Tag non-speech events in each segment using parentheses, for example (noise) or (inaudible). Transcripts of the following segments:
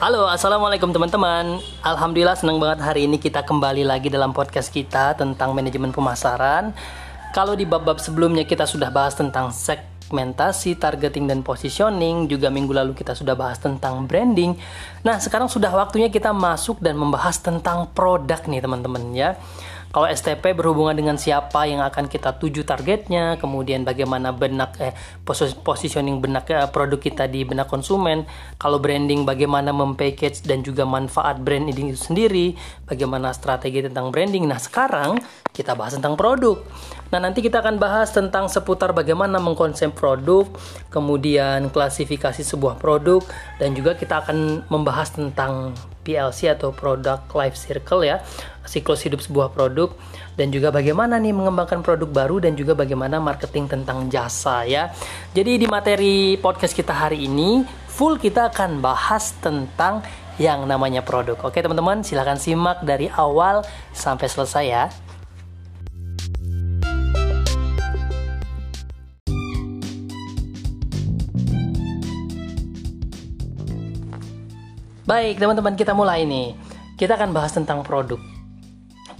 Halo, assalamualaikum teman-teman. Alhamdulillah senang banget hari ini kita kembali lagi dalam podcast kita tentang manajemen pemasaran. Kalau di bab-bab sebelumnya kita sudah bahas tentang segmentasi, targeting dan positioning, juga minggu lalu kita sudah bahas tentang branding. Nah, sekarang sudah waktunya kita masuk dan membahas tentang produk nih teman-teman ya. Kalau STP berhubungan dengan siapa yang akan kita tuju targetnya, kemudian bagaimana benak eh positioning benak eh, produk kita di benak konsumen. Kalau branding bagaimana mempackage dan juga manfaat brand itu sendiri, bagaimana strategi tentang branding. Nah, sekarang kita bahas tentang produk. Nah, nanti kita akan bahas tentang seputar bagaimana mengkonsep produk, kemudian klasifikasi sebuah produk dan juga kita akan membahas tentang PLC atau product life circle ya, siklus hidup sebuah produk dan juga bagaimana nih mengembangkan produk baru dan juga bagaimana marketing tentang jasa ya. Jadi di materi podcast kita hari ini full kita akan bahas tentang yang namanya produk. Oke teman-teman, silahkan simak dari awal sampai selesai ya. Baik, teman-teman, kita mulai nih. Kita akan bahas tentang produk.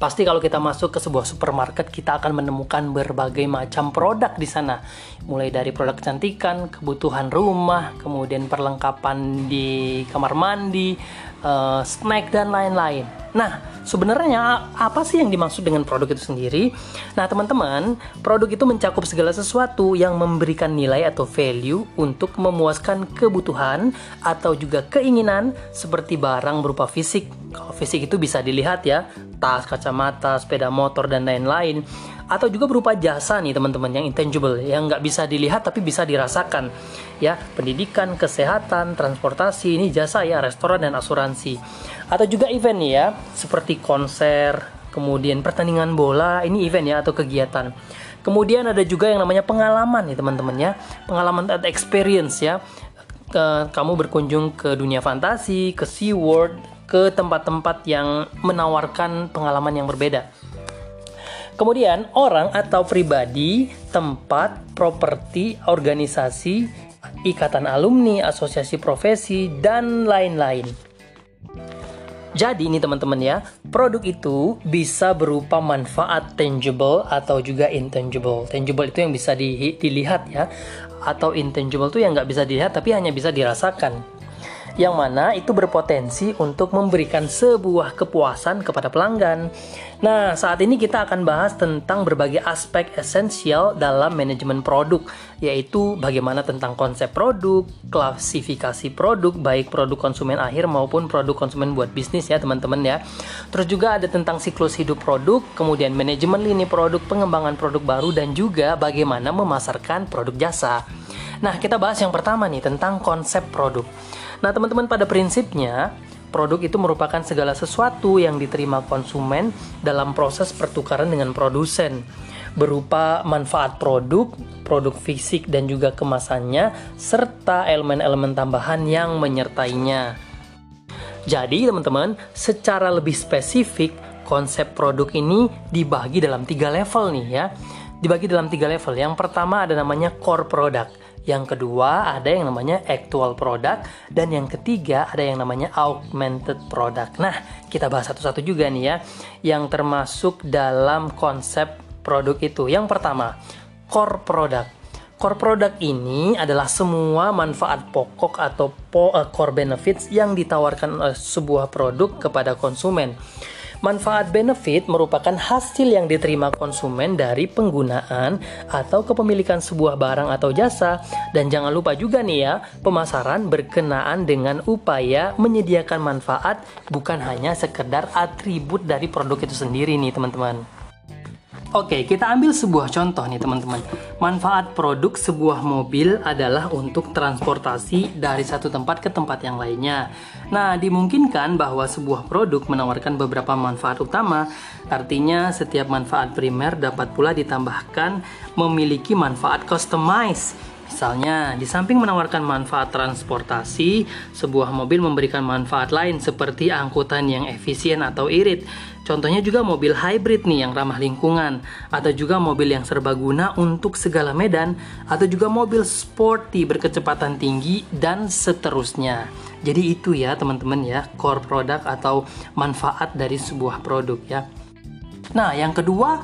Pasti kalau kita masuk ke sebuah supermarket, kita akan menemukan berbagai macam produk di sana. Mulai dari produk kecantikan, kebutuhan rumah, kemudian perlengkapan di kamar mandi, uh, snack dan lain-lain. Nah, sebenarnya apa sih yang dimaksud dengan produk itu sendiri? Nah, teman-teman, produk itu mencakup segala sesuatu yang memberikan nilai atau value untuk memuaskan kebutuhan atau juga keinginan seperti barang berupa fisik. Kalau fisik itu bisa dilihat ya, tas, kacamata, sepeda motor dan lain-lain atau juga berupa jasa nih teman-teman yang intangible yang nggak bisa dilihat tapi bisa dirasakan. Ya pendidikan kesehatan transportasi ini jasa ya restoran dan asuransi. Atau juga event nih ya seperti konser kemudian pertandingan bola ini event ya atau kegiatan. Kemudian ada juga yang namanya pengalaman nih teman-teman ya. Pengalaman atau experience ya. Kamu berkunjung ke dunia fantasi ke Sea World ke tempat-tempat yang menawarkan pengalaman yang berbeda Kemudian orang atau pribadi, tempat, properti, organisasi, ikatan alumni, asosiasi profesi, dan lain-lain. Jadi ini teman-teman ya, produk itu bisa berupa manfaat tangible atau juga intangible. Tangible itu yang bisa di, dilihat ya, atau intangible itu yang nggak bisa dilihat tapi hanya bisa dirasakan yang mana itu berpotensi untuk memberikan sebuah kepuasan kepada pelanggan. Nah, saat ini kita akan bahas tentang berbagai aspek esensial dalam manajemen produk, yaitu bagaimana tentang konsep produk, klasifikasi produk, baik produk konsumen akhir maupun produk konsumen buat bisnis ya teman-teman ya. Terus juga ada tentang siklus hidup produk, kemudian manajemen lini produk, pengembangan produk baru, dan juga bagaimana memasarkan produk jasa. Nah, kita bahas yang pertama nih tentang konsep produk. Nah, teman-teman pada prinsipnya produk itu merupakan segala sesuatu yang diterima konsumen dalam proses pertukaran dengan produsen berupa manfaat produk, produk fisik dan juga kemasannya serta elemen-elemen tambahan yang menyertainya. Jadi, teman-teman, secara lebih spesifik konsep produk ini dibagi dalam tiga level nih ya. Dibagi dalam tiga level. Yang pertama ada namanya core product yang kedua ada yang namanya actual product dan yang ketiga ada yang namanya augmented product. Nah, kita bahas satu-satu juga nih ya yang termasuk dalam konsep produk itu. Yang pertama, core product. Core product ini adalah semua manfaat pokok atau eh, core benefits yang ditawarkan oleh sebuah produk kepada konsumen. Manfaat benefit merupakan hasil yang diterima konsumen dari penggunaan atau kepemilikan sebuah barang atau jasa. Dan jangan lupa juga nih ya, pemasaran berkenaan dengan upaya menyediakan manfaat bukan hanya sekedar atribut dari produk itu sendiri nih teman-teman. Oke, kita ambil sebuah contoh nih teman-teman. Manfaat produk sebuah mobil adalah untuk transportasi dari satu tempat ke tempat yang lainnya. Nah, dimungkinkan bahwa sebuah produk menawarkan beberapa manfaat utama. Artinya, setiap manfaat primer dapat pula ditambahkan memiliki manfaat customized Misalnya, di samping menawarkan manfaat transportasi, sebuah mobil memberikan manfaat lain seperti angkutan yang efisien atau irit. Contohnya juga mobil hybrid nih yang ramah lingkungan, atau juga mobil yang serbaguna untuk segala medan, atau juga mobil sporty berkecepatan tinggi dan seterusnya. Jadi itu ya teman-teman ya, core product atau manfaat dari sebuah produk ya. Nah, yang kedua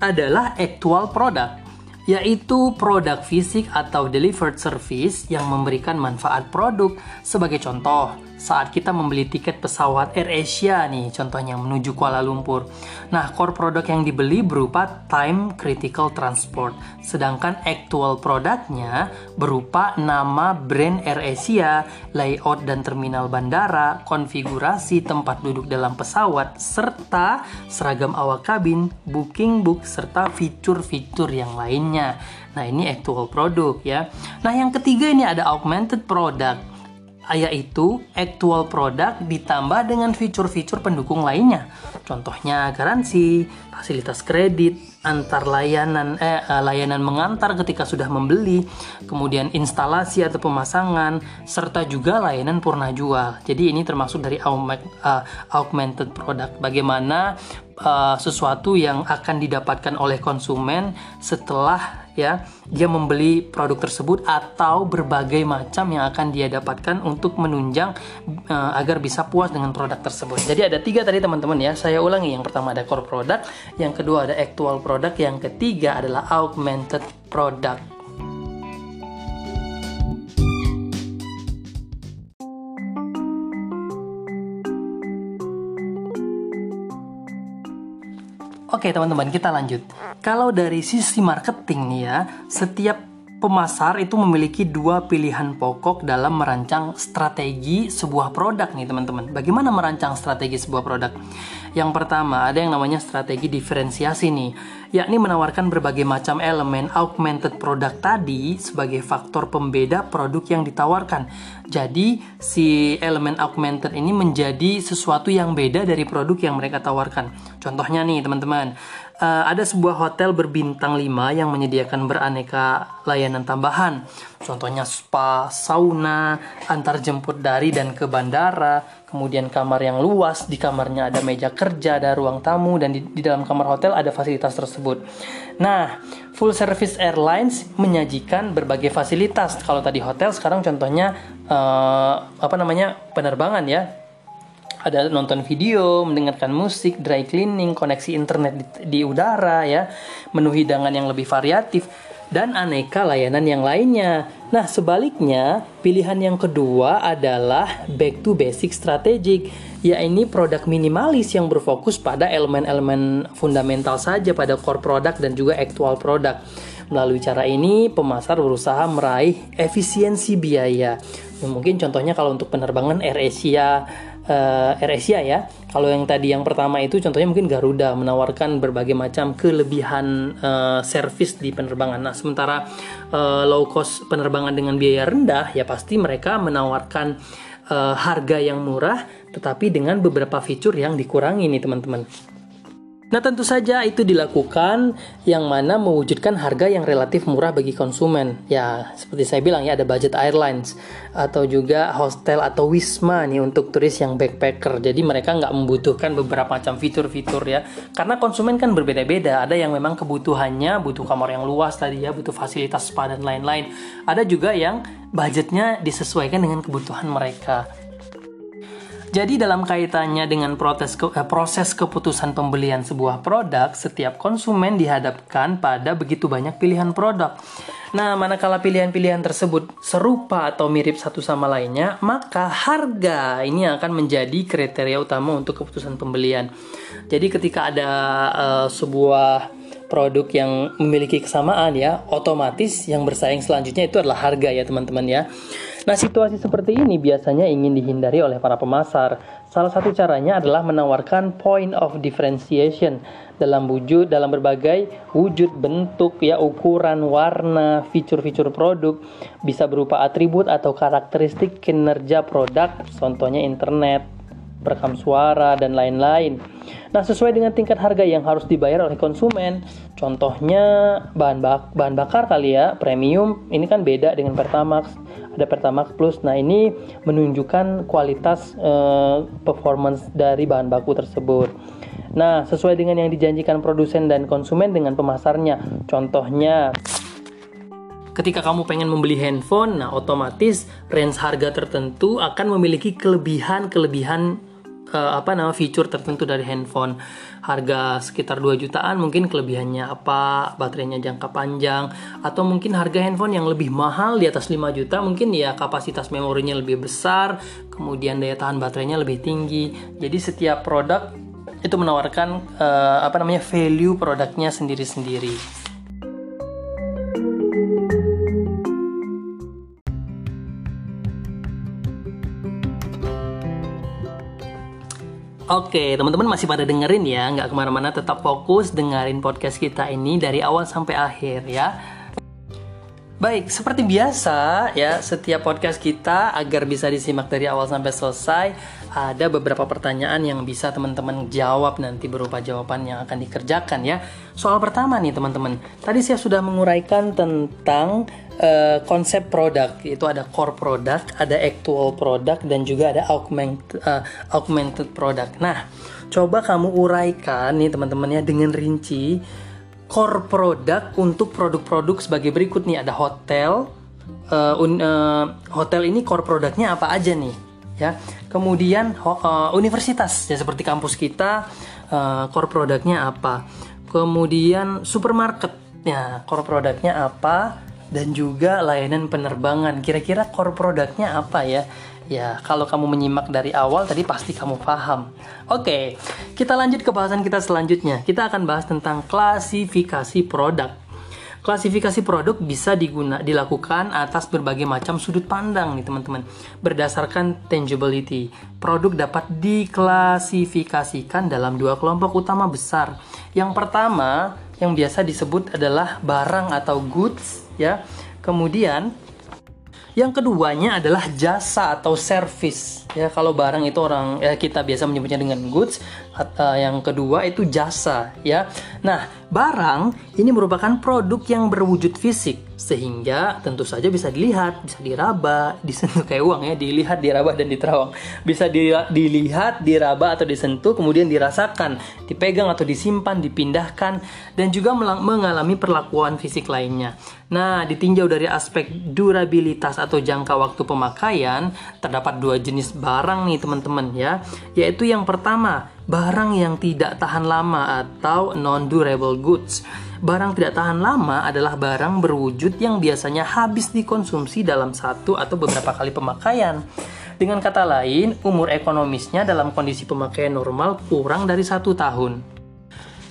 adalah actual product yaitu produk fisik atau delivered service yang memberikan manfaat produk. Sebagai contoh, saat kita membeli tiket pesawat AirAsia nih, contohnya menuju Kuala Lumpur. Nah, core produk yang dibeli berupa time critical transport, sedangkan actual produknya berupa nama brand AirAsia, layout dan terminal bandara, konfigurasi tempat duduk dalam pesawat, serta seragam awak kabin, booking book, serta fitur-fitur yang lainnya. Nah, ini actual produk ya. Nah, yang ketiga ini ada augmented product yaitu actual product ditambah dengan fitur-fitur pendukung lainnya. Contohnya garansi, fasilitas kredit, antar layanan eh, eh layanan mengantar ketika sudah membeli, kemudian instalasi atau pemasangan, serta juga layanan purna jual. Jadi ini termasuk dari uh, augmented product. Bagaimana uh, sesuatu yang akan didapatkan oleh konsumen setelah ya dia membeli produk tersebut atau berbagai macam yang akan dia dapatkan untuk menunjang uh, agar bisa puas dengan produk tersebut. Jadi ada tiga tadi teman-teman ya. Saya ulangi yang pertama ada core product, yang kedua ada actual product, yang ketiga adalah augmented product. Oke teman-teman kita lanjut. Kalau dari sisi marketing nih ya, setiap pemasar itu memiliki dua pilihan pokok dalam merancang strategi sebuah produk nih teman-teman. Bagaimana merancang strategi sebuah produk? Yang pertama ada yang namanya strategi diferensiasi nih, yakni menawarkan berbagai macam elemen augmented product tadi sebagai faktor pembeda produk yang ditawarkan. Jadi si elemen augmented ini menjadi sesuatu yang beda dari produk yang mereka tawarkan. Contohnya nih teman-teman, uh, ada sebuah hotel berbintang 5 yang menyediakan beraneka layanan tambahan. Contohnya spa, sauna, antar jemput dari dan ke bandara, kemudian kamar yang luas, di kamarnya ada meja kerja, ada ruang tamu, dan di, di dalam kamar hotel ada fasilitas tersebut. Nah, full service airlines menyajikan berbagai fasilitas. Kalau tadi hotel, sekarang contohnya uh, apa namanya penerbangan ya, ada nonton video, mendengarkan musik, dry cleaning, koneksi internet di, di udara ya, menu hidangan yang lebih variatif dan aneka layanan yang lainnya. Nah, sebaliknya, pilihan yang kedua adalah back to basic strategic, yaitu produk minimalis yang berfokus pada elemen-elemen fundamental saja pada core product dan juga actual product. Melalui cara ini, pemasar berusaha meraih efisiensi biaya. Mungkin contohnya kalau untuk penerbangan AirAsia, uh, AirAsia ya. Kalau yang tadi yang pertama itu contohnya mungkin Garuda menawarkan berbagai macam kelebihan uh, servis di penerbangan. Nah, sementara uh, low cost penerbangan dengan biaya rendah ya pasti mereka menawarkan uh, harga yang murah tetapi dengan beberapa fitur yang dikurangi nih teman-teman. Nah, tentu saja itu dilakukan yang mana mewujudkan harga yang relatif murah bagi konsumen. Ya, seperti saya bilang ya ada budget airlines atau juga hostel atau wisma nih untuk turis yang backpacker. Jadi mereka nggak membutuhkan beberapa macam fitur-fitur ya. Karena konsumen kan berbeda-beda. Ada yang memang kebutuhannya butuh kamar yang luas tadi ya, butuh fasilitas spa dan lain-lain. Ada juga yang budgetnya disesuaikan dengan kebutuhan mereka. Jadi dalam kaitannya dengan proses, ke, eh, proses keputusan pembelian sebuah produk, setiap konsumen dihadapkan pada begitu banyak pilihan produk. Nah, manakala pilihan-pilihan tersebut serupa atau mirip satu sama lainnya, maka harga ini akan menjadi kriteria utama untuk keputusan pembelian. Jadi ketika ada uh, sebuah produk yang memiliki kesamaan ya, otomatis yang bersaing selanjutnya itu adalah harga ya teman-teman ya. Nah, situasi seperti ini biasanya ingin dihindari oleh para pemasar. Salah satu caranya adalah menawarkan point of differentiation dalam wujud dalam berbagai wujud bentuk ya ukuran warna fitur-fitur produk bisa berupa atribut atau karakteristik kinerja produk contohnya internet perekam suara, dan lain-lain. Nah, sesuai dengan tingkat harga yang harus dibayar oleh konsumen, contohnya bahan, bak bahan bakar kali ya, premium, ini kan beda dengan Pertamax, ada Pertamax Plus. Nah, ini menunjukkan kualitas uh, performance dari bahan baku tersebut. Nah, sesuai dengan yang dijanjikan produsen dan konsumen dengan pemasarnya. Contohnya, ketika kamu pengen membeli handphone, nah otomatis range harga tertentu akan memiliki kelebihan-kelebihan uh, apa nama fitur tertentu dari handphone. Harga sekitar 2 jutaan mungkin kelebihannya apa, baterainya jangka panjang atau mungkin harga handphone yang lebih mahal di atas 5 juta mungkin ya kapasitas memorinya lebih besar, kemudian daya tahan baterainya lebih tinggi. Jadi setiap produk itu menawarkan uh, apa namanya value produknya sendiri-sendiri. Oke, teman-teman masih pada dengerin ya, nggak ke mana-mana, tetap fokus dengerin podcast kita ini dari awal sampai akhir ya. Baik, seperti biasa ya, setiap podcast kita agar bisa disimak dari awal sampai selesai, ada beberapa pertanyaan yang bisa teman-teman jawab nanti berupa jawaban yang akan dikerjakan ya. Soal pertama nih teman-teman, tadi saya sudah menguraikan tentang uh, konsep produk yaitu ada core product, ada actual product dan juga ada augmented uh, augmented product. Nah, coba kamu uraikan nih teman-teman ya dengan rinci core product untuk produk-produk sebagai berikut nih ada hotel uh, un, uh, hotel ini core produknya apa aja nih ya kemudian uh, universitas ya seperti kampus kita uh, core produknya apa kemudian supermarket ya core produknya apa dan juga layanan penerbangan. Kira-kira core produknya apa ya? Ya, kalau kamu menyimak dari awal tadi pasti kamu paham. Oke, kita lanjut ke bahasan kita selanjutnya. Kita akan bahas tentang klasifikasi produk. Klasifikasi produk bisa diguna, dilakukan atas berbagai macam sudut pandang nih teman-teman. Berdasarkan tangibility, produk dapat diklasifikasikan dalam dua kelompok utama besar. Yang pertama, yang biasa disebut adalah barang atau goods ya. Kemudian yang keduanya adalah jasa atau service. Ya, kalau barang itu orang ya kita biasa menyebutnya dengan goods. Uh, yang kedua itu jasa, ya. Nah, barang ini merupakan produk yang berwujud fisik sehingga tentu saja bisa dilihat, bisa diraba, (laughs) disentuh kayak uang ya, dilihat, diraba dan diterawang. Bisa di, dilihat, diraba atau disentuh, kemudian dirasakan, dipegang atau disimpan, dipindahkan dan juga mengalami perlakuan fisik lainnya. Nah, ditinjau dari aspek durabilitas atau jangka waktu pemakaian, terdapat dua jenis barang nih teman-teman ya, yaitu yang pertama, barang yang tidak tahan lama atau non-durable goods. Barang tidak tahan lama adalah barang berwujud yang biasanya habis dikonsumsi dalam satu atau beberapa kali pemakaian. Dengan kata lain, umur ekonomisnya dalam kondisi pemakaian normal kurang dari satu tahun.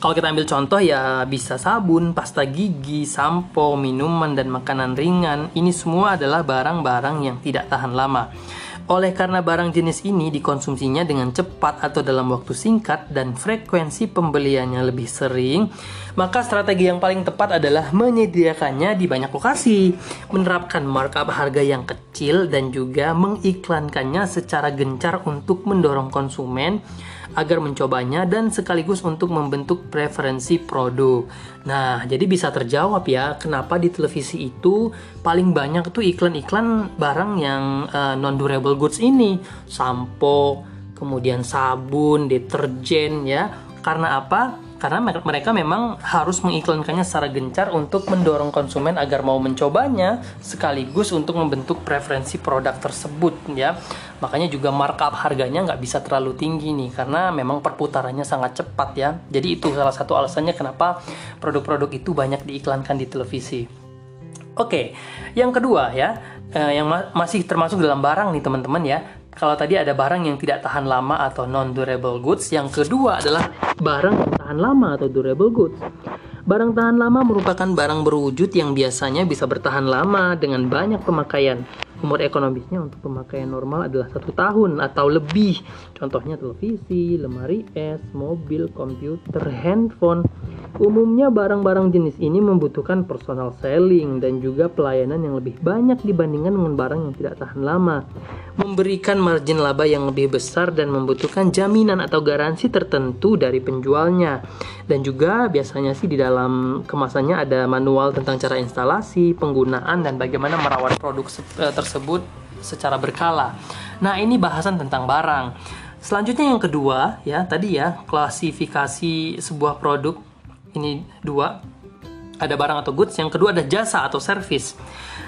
Kalau kita ambil contoh ya bisa sabun, pasta gigi, sampo, minuman, dan makanan ringan. Ini semua adalah barang-barang yang tidak tahan lama. Oleh karena barang jenis ini dikonsumsinya dengan cepat atau dalam waktu singkat dan frekuensi pembeliannya lebih sering, maka strategi yang paling tepat adalah menyediakannya di banyak lokasi, menerapkan markup harga yang kecil dan juga mengiklankannya secara gencar untuk mendorong konsumen agar mencobanya dan sekaligus untuk membentuk preferensi produk. Nah, jadi bisa terjawab ya kenapa di televisi itu paling banyak tuh iklan-iklan barang yang uh, eh, non durable goods ini, sampo, kemudian sabun, deterjen ya. Karena apa? Karena mereka memang harus mengiklankannya secara gencar untuk mendorong konsumen agar mau mencobanya sekaligus untuk membentuk preferensi produk tersebut ya. Makanya juga markup harganya nggak bisa terlalu tinggi nih karena memang perputarannya sangat cepat ya. Jadi itu salah satu alasannya kenapa produk-produk itu banyak diiklankan di televisi. Oke yang kedua ya eh, yang ma masih termasuk dalam barang nih teman-teman ya kalau tadi ada barang yang tidak tahan lama atau non durable goods, yang kedua adalah barang yang tahan lama atau durable goods. Barang tahan lama merupakan barang berwujud yang biasanya bisa bertahan lama dengan banyak pemakaian. Umur ekonomisnya untuk pemakaian normal adalah satu tahun atau lebih. Contohnya televisi, lemari es, mobil, komputer, handphone. Umumnya barang-barang jenis ini membutuhkan personal selling dan juga pelayanan yang lebih banyak dibandingkan dengan barang yang tidak tahan lama. Memberikan margin laba yang lebih besar dan membutuhkan jaminan atau garansi tertentu dari penjualnya. Dan juga biasanya sih di dalam kemasannya ada manual tentang cara instalasi, penggunaan dan bagaimana merawat produk eh, tersebut tersebut secara berkala. Nah, ini bahasan tentang barang. Selanjutnya yang kedua, ya, tadi ya, klasifikasi sebuah produk ini dua. Ada barang atau goods, yang kedua ada jasa atau service.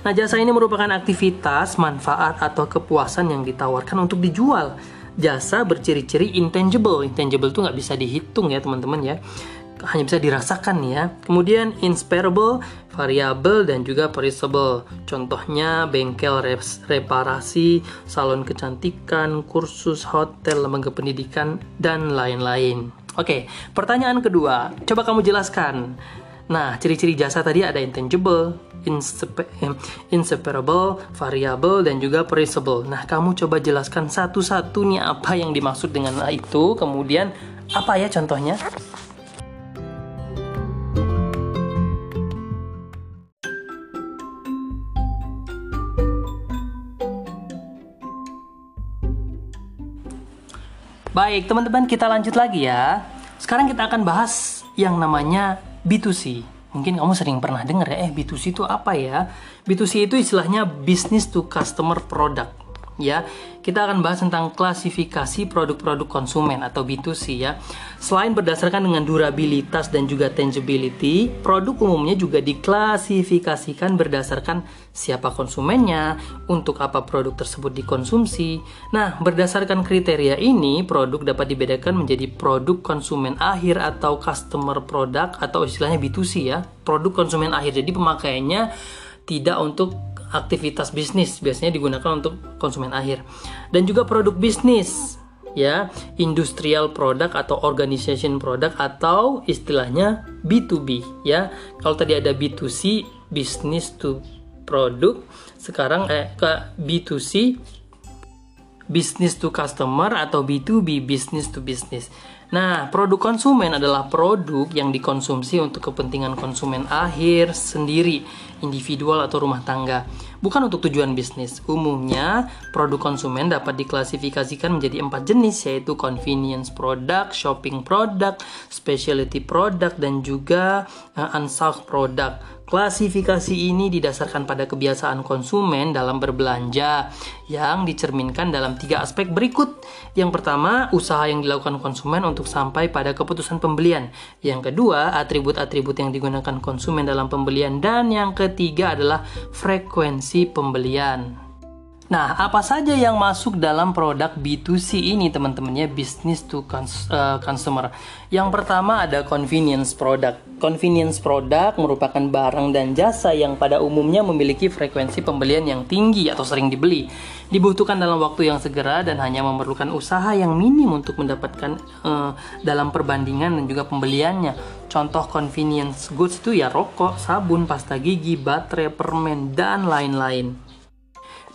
Nah, jasa ini merupakan aktivitas, manfaat atau kepuasan yang ditawarkan untuk dijual. Jasa berciri-ciri intangible. Intangible itu nggak bisa dihitung ya, teman-teman ya hanya bisa dirasakan ya. Kemudian inspirable, variable dan juga perishable. Contohnya bengkel reparasi, salon kecantikan, kursus hotel, lembaga pendidikan dan lain-lain. Oke, pertanyaan kedua, coba kamu jelaskan. Nah, ciri-ciri jasa tadi ada intangible, inseparable, variable, dan juga perishable. Nah, kamu coba jelaskan satu-satu nih apa yang dimaksud dengan itu, kemudian apa ya contohnya? Baik, teman-teman kita lanjut lagi ya. Sekarang kita akan bahas yang namanya B2C. Mungkin kamu sering pernah dengar ya, eh B2C itu apa ya? B2C itu istilahnya business to customer product ya. Kita akan bahas tentang klasifikasi produk-produk konsumen atau B2C ya. Selain berdasarkan dengan durabilitas dan juga tangibility, produk umumnya juga diklasifikasikan berdasarkan siapa konsumennya, untuk apa produk tersebut dikonsumsi. Nah, berdasarkan kriteria ini, produk dapat dibedakan menjadi produk konsumen akhir atau customer product atau istilahnya B2C ya. Produk konsumen akhir. Jadi pemakaiannya tidak untuk aktivitas bisnis biasanya digunakan untuk konsumen akhir. Dan juga produk bisnis ya industrial product atau organization product atau istilahnya B2B ya. Kalau tadi ada B2C business to product sekarang eh, ke B2C business to customer atau B2B business to business. Nah, produk konsumen adalah produk yang dikonsumsi untuk kepentingan konsumen akhir sendiri, individual atau rumah tangga, bukan untuk tujuan bisnis. Umumnya, produk konsumen dapat diklasifikasikan menjadi empat jenis, yaitu convenience product, shopping product, specialty product, dan juga uh, product. Klasifikasi ini didasarkan pada kebiasaan konsumen dalam berbelanja yang dicerminkan dalam tiga aspek berikut. Yang pertama, usaha yang dilakukan konsumen untuk sampai pada keputusan pembelian. Yang kedua, atribut-atribut yang digunakan konsumen dalam pembelian. Dan yang ketiga adalah frekuensi pembelian. Nah, apa saja yang masuk dalam produk B2C ini teman-temannya business to cons uh, consumer. Yang pertama ada convenience product. Convenience product merupakan barang dan jasa yang pada umumnya memiliki frekuensi pembelian yang tinggi atau sering dibeli. Dibutuhkan dalam waktu yang segera dan hanya memerlukan usaha yang minim untuk mendapatkan uh, dalam perbandingan dan juga pembeliannya. Contoh convenience goods itu ya rokok, sabun, pasta gigi, baterai, permen dan lain-lain.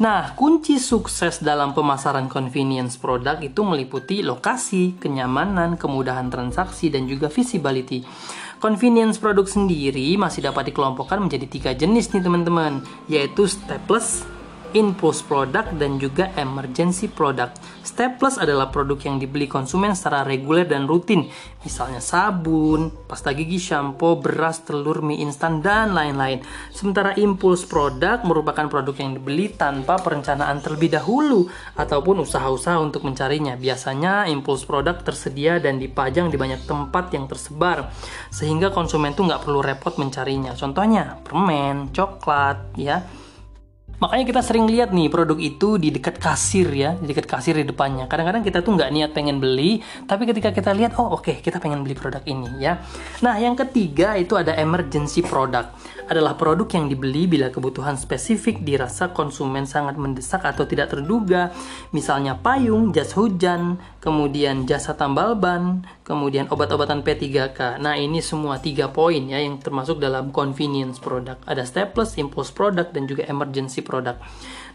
Nah, kunci sukses dalam pemasaran convenience product itu meliputi lokasi, kenyamanan, kemudahan transaksi, dan juga visibility. Convenience produk sendiri masih dapat dikelompokkan menjadi tiga jenis nih teman-teman, yaitu stepless, impulse product dan juga emergency product. Step adalah produk yang dibeli konsumen secara reguler dan rutin, misalnya sabun, pasta gigi, shampoo, beras, telur, mie instan dan lain-lain. Sementara impulse product merupakan produk yang dibeli tanpa perencanaan terlebih dahulu ataupun usaha-usaha untuk mencarinya. Biasanya impulse product tersedia dan dipajang di banyak tempat yang tersebar sehingga konsumen tuh nggak perlu repot mencarinya. Contohnya permen, coklat, ya Makanya kita sering lihat nih produk itu di dekat kasir ya, di dekat kasir di depannya. Kadang-kadang kita tuh nggak niat pengen beli, tapi ketika kita lihat, oh oke okay, kita pengen beli produk ini ya. Nah yang ketiga itu ada emergency product adalah produk yang dibeli bila kebutuhan spesifik dirasa konsumen sangat mendesak atau tidak terduga, misalnya payung, jas hujan, kemudian jasa tambal ban, kemudian obat-obatan P3K. Nah, ini semua tiga poin ya yang termasuk dalam convenience product. Ada staples, impulse product, dan juga emergency product.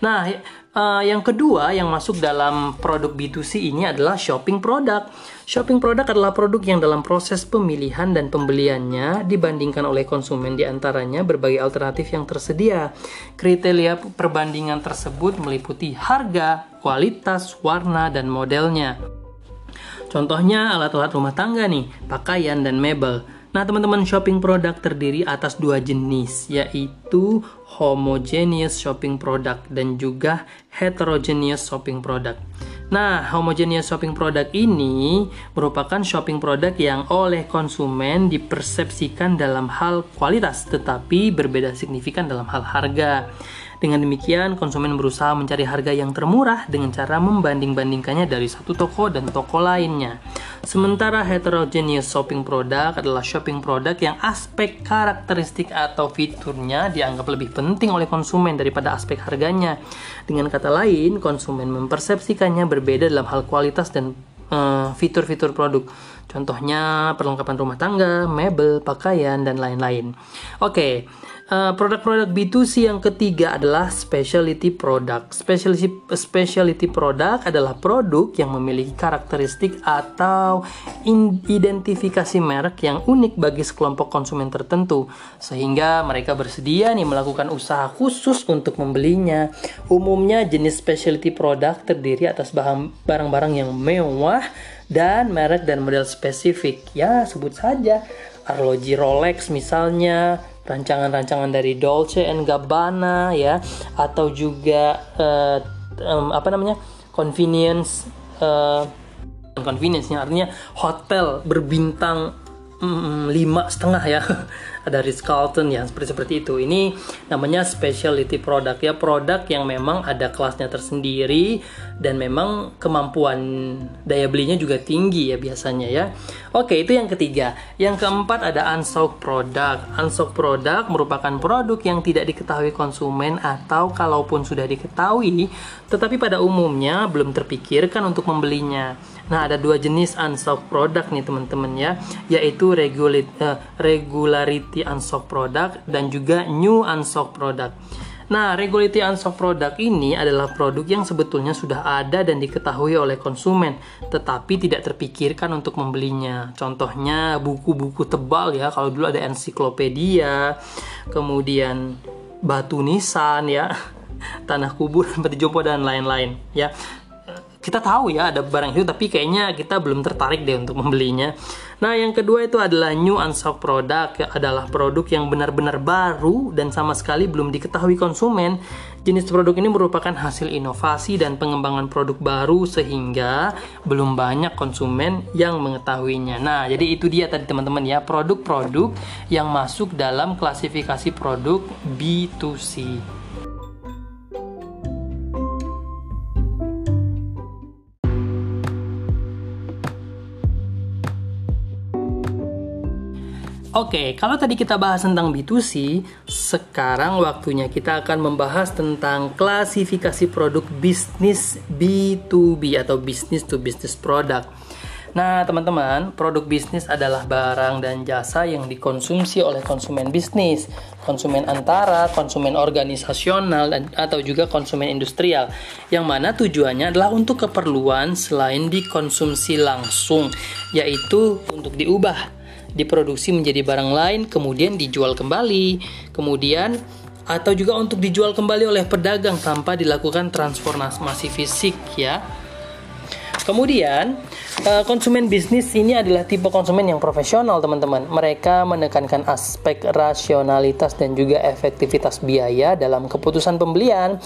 Nah, uh, yang kedua yang masuk dalam produk B2C ini adalah shopping product. Shopping product adalah produk yang dalam proses pemilihan dan pembeliannya dibandingkan oleh konsumen di antaranya berbagai alternatif yang tersedia. Kriteria perbandingan tersebut meliputi harga, kualitas, warna, dan modelnya. Contohnya alat-alat rumah tangga nih, pakaian dan mebel. Nah, teman-teman, shopping product terdiri atas dua jenis, yaitu homogeneous shopping product dan juga heterogeneous shopping product. Nah, homogeneous shopping product ini merupakan shopping product yang oleh konsumen dipersepsikan dalam hal kualitas, tetapi berbeda signifikan dalam hal harga. Dengan demikian, konsumen berusaha mencari harga yang termurah dengan cara membanding-bandingkannya dari satu toko dan toko lainnya. Sementara heterogeneous shopping product adalah shopping product yang aspek karakteristik atau fiturnya dianggap lebih penting oleh konsumen daripada aspek harganya. Dengan kata lain, konsumen mempersepsikannya berbeda dalam hal kualitas dan eh, fitur-fitur uh, produk. Contohnya perlengkapan rumah tangga, mebel, pakaian, dan lain-lain. Oke, okay. Eh, produk-produk B2C yang ketiga adalah specialty product. Specialty specialty product adalah produk yang memiliki karakteristik atau identifikasi merek yang unik bagi sekelompok konsumen tertentu sehingga mereka bersedia nih melakukan usaha khusus untuk membelinya. Umumnya jenis specialty product terdiri atas barang-barang yang mewah dan merek dan model spesifik. Ya, sebut saja arloji Rolex misalnya, rancangan-rancangan dari Dolce and Gabbana ya atau juga uh, um, apa namanya convenience uh, convenience artinya hotel berbintang lima setengah ya. (laughs) Ada Ritz Carlton yang seperti seperti itu. Ini namanya specialty product ya. Produk yang memang ada kelasnya tersendiri dan memang kemampuan daya belinya juga tinggi ya biasanya ya. Oke itu yang ketiga. Yang keempat ada unsold product. Unsold product merupakan produk yang tidak diketahui konsumen atau kalaupun sudah diketahui tetapi pada umumnya belum terpikirkan untuk membelinya Nah, ada dua jenis unsold product nih teman-teman ya, yaitu uh, regularity unsold product dan juga new unsold product. Nah, regularity unsold product ini adalah produk yang sebetulnya sudah ada dan diketahui oleh konsumen, tetapi tidak terpikirkan untuk membelinya. Contohnya buku-buku tebal ya, kalau dulu ada ensiklopedia, kemudian batu nisan ya, (laughs) tanah kubur, peti jompo dan lain-lain ya kita tahu ya ada barang itu tapi kayaknya kita belum tertarik deh untuk membelinya. Nah, yang kedua itu adalah new unsold product ya, adalah produk yang benar-benar baru dan sama sekali belum diketahui konsumen. Jenis produk ini merupakan hasil inovasi dan pengembangan produk baru sehingga belum banyak konsumen yang mengetahuinya. Nah, jadi itu dia tadi teman-teman ya, produk-produk yang masuk dalam klasifikasi produk B2C. Oke, kalau tadi kita bahas tentang B2C, sekarang waktunya kita akan membahas tentang klasifikasi produk bisnis B2B atau business to business product. Nah, teman-teman, produk bisnis adalah barang dan jasa yang dikonsumsi oleh konsumen bisnis, konsumen antara, konsumen organisasional, dan, atau juga konsumen industrial, yang mana tujuannya adalah untuk keperluan selain dikonsumsi langsung, yaitu untuk diubah diproduksi menjadi barang lain kemudian dijual kembali kemudian atau juga untuk dijual kembali oleh pedagang tanpa dilakukan transformasi fisik ya Kemudian, eh, konsumen bisnis ini adalah tipe konsumen yang profesional, teman-teman. Mereka menekankan aspek rasionalitas dan juga efektivitas biaya dalam keputusan pembelian.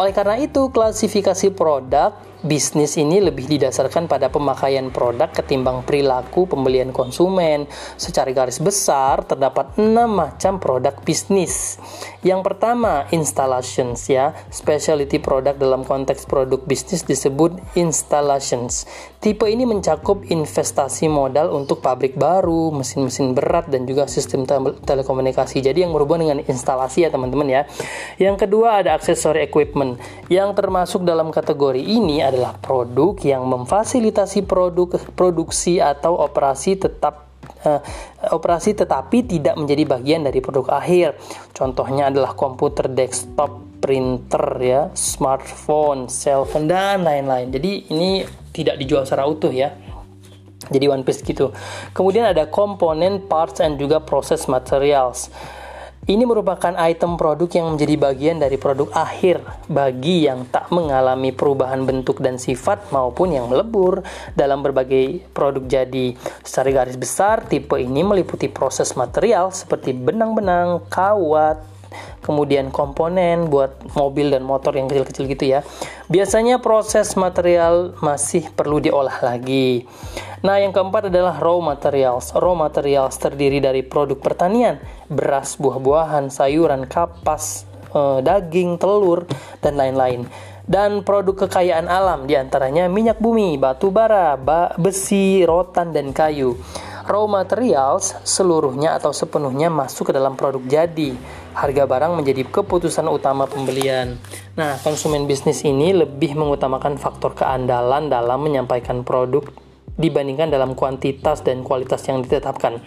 Oleh karena itu, klasifikasi produk bisnis ini lebih didasarkan pada pemakaian produk ketimbang perilaku pembelian konsumen. Secara garis besar, terdapat enam macam produk bisnis. Yang pertama, installations ya. Specialty product dalam konteks produk bisnis disebut installations. Tipe ini mencakup investasi modal untuk pabrik baru, mesin-mesin berat dan juga sistem telekomunikasi. Jadi yang berhubungan dengan instalasi ya teman-teman ya. Yang kedua ada aksesori equipment. Yang termasuk dalam kategori ini adalah produk yang memfasilitasi produk produksi atau operasi tetap uh, operasi tetapi tidak menjadi bagian dari produk akhir. Contohnya adalah komputer desktop, printer ya, smartphone, cellphone dan lain-lain. Jadi ini tidak dijual secara utuh ya. Jadi one piece gitu. Kemudian ada komponen, parts, dan juga proses materials. Ini merupakan item produk yang menjadi bagian dari produk akhir bagi yang tak mengalami perubahan bentuk dan sifat maupun yang melebur dalam berbagai produk jadi. Secara garis besar, tipe ini meliputi proses material seperti benang-benang, kawat, kemudian komponen buat mobil dan motor yang kecil-kecil gitu ya. Biasanya proses material masih perlu diolah lagi. Nah, yang keempat adalah raw materials. Raw materials terdiri dari produk pertanian, beras, buah-buahan, sayuran, kapas, eh, daging, telur, dan lain-lain. Dan produk kekayaan alam di antaranya minyak bumi, batu bara, besi, rotan, dan kayu. Raw materials seluruhnya atau sepenuhnya masuk ke dalam produk jadi. Harga barang menjadi keputusan utama pembelian. Nah, konsumen bisnis ini lebih mengutamakan faktor keandalan dalam menyampaikan produk dibandingkan dalam kuantitas dan kualitas yang ditetapkan.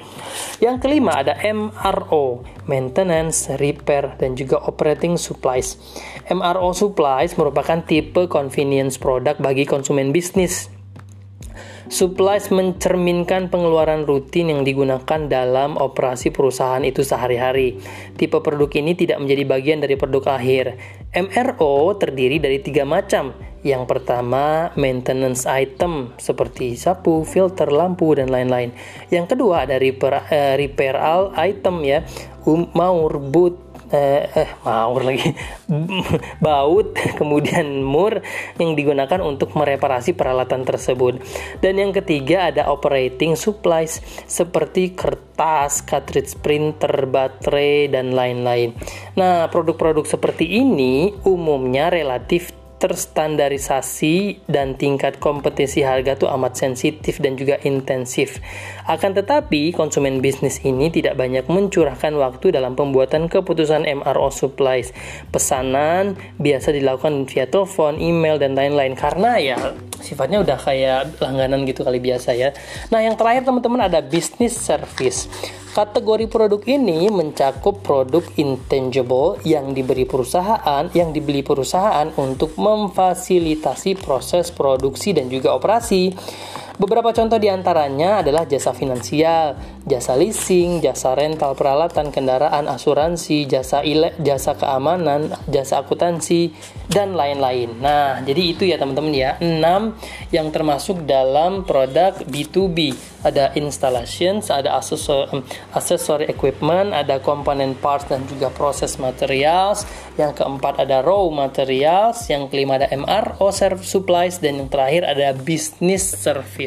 Yang kelima ada MRO, maintenance, repair, dan juga operating supplies. MRO supplies merupakan tipe convenience product bagi konsumen bisnis Supplies mencerminkan pengeluaran rutin yang digunakan dalam operasi perusahaan itu sehari-hari. Tipe produk ini tidak menjadi bagian dari produk akhir. MRO terdiri dari tiga macam. Yang pertama, maintenance item seperti sapu, filter, lampu, dan lain-lain. Yang kedua ada repair, uh, repair item ya, um, maur, boot, eh, eh maur lagi. (laughs) Baut kemudian mur yang digunakan untuk mereparasi peralatan tersebut. Dan yang ketiga ada operating supplies seperti kertas cartridge printer baterai dan lain-lain. Nah produk-produk seperti ini umumnya relatif terstandarisasi dan tingkat kompetisi harga tuh amat sensitif dan juga intensif. Akan tetapi, konsumen bisnis ini tidak banyak mencurahkan waktu dalam pembuatan keputusan MRO supplies. Pesanan biasa dilakukan via telepon, email, dan lain-lain karena ya sifatnya udah kayak langganan gitu kali biasa ya. Nah, yang terakhir teman-teman ada business service. Kategori produk ini mencakup produk intangible yang diberi perusahaan, yang dibeli perusahaan untuk memfasilitasi proses produksi dan juga operasi. Beberapa contoh di antaranya adalah jasa finansial, jasa leasing, jasa rental peralatan kendaraan, asuransi, jasa ile, jasa keamanan, jasa akuntansi, dan lain-lain. Nah, jadi itu ya teman-teman ya, 6 yang termasuk dalam produk B2B. Ada installations, ada accessory equipment, ada komponen parts dan juga proses materials. Yang keempat ada raw materials, yang kelima ada MRO service supplies dan yang terakhir ada business service.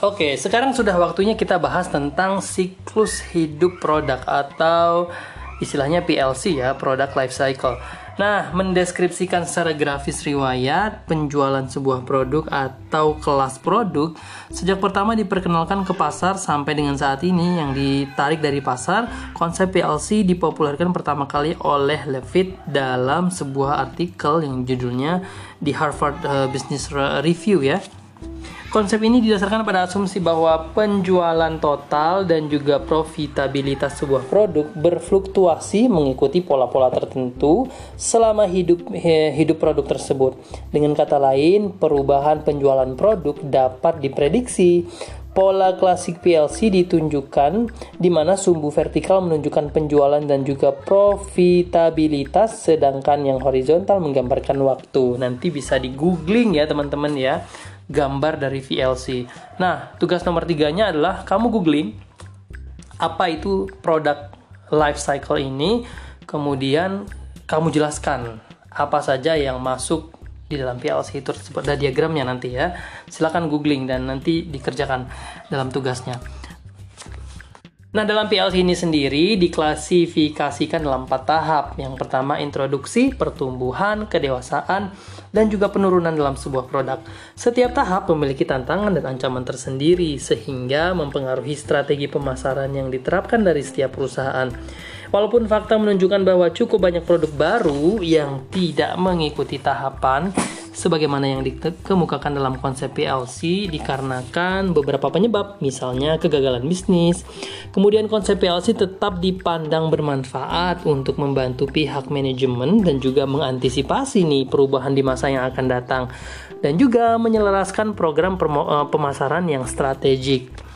Oke, sekarang sudah waktunya kita bahas tentang siklus hidup produk atau istilahnya PLC ya, product life cycle. Nah, mendeskripsikan secara grafis riwayat penjualan sebuah produk atau kelas produk sejak pertama diperkenalkan ke pasar sampai dengan saat ini yang ditarik dari pasar, konsep PLC dipopulerkan pertama kali oleh Levitt dalam sebuah artikel yang judulnya di Harvard uh, Business Review ya. Konsep ini didasarkan pada asumsi bahwa penjualan total dan juga profitabilitas sebuah produk berfluktuasi mengikuti pola-pola tertentu selama hidup hidup produk tersebut. Dengan kata lain, perubahan penjualan produk dapat diprediksi. Pola klasik PLC ditunjukkan di mana sumbu vertikal menunjukkan penjualan dan juga profitabilitas sedangkan yang horizontal menggambarkan waktu. Nanti bisa di googling ya teman-teman ya gambar dari VLC. Nah, tugas nomor tiganya adalah kamu googling apa itu produk life cycle ini, kemudian kamu jelaskan apa saja yang masuk di dalam PLC itu tersebut ada diagramnya nanti ya. Silakan googling dan nanti dikerjakan dalam tugasnya. Nah, dalam PLC ini sendiri diklasifikasikan dalam empat tahap. Yang pertama, introduksi, pertumbuhan, kedewasaan, dan juga penurunan dalam sebuah produk. Setiap tahap memiliki tantangan dan ancaman tersendiri, sehingga mempengaruhi strategi pemasaran yang diterapkan dari setiap perusahaan. Walaupun fakta menunjukkan bahwa cukup banyak produk baru yang tidak mengikuti tahapan, sebagaimana yang dikemukakan dalam konsep PLC dikarenakan beberapa penyebab, misalnya kegagalan bisnis. Kemudian konsep PLC tetap dipandang bermanfaat untuk membantu pihak manajemen dan juga mengantisipasi nih perubahan di masa yang akan datang dan juga menyelaraskan program eh, pemasaran yang strategik.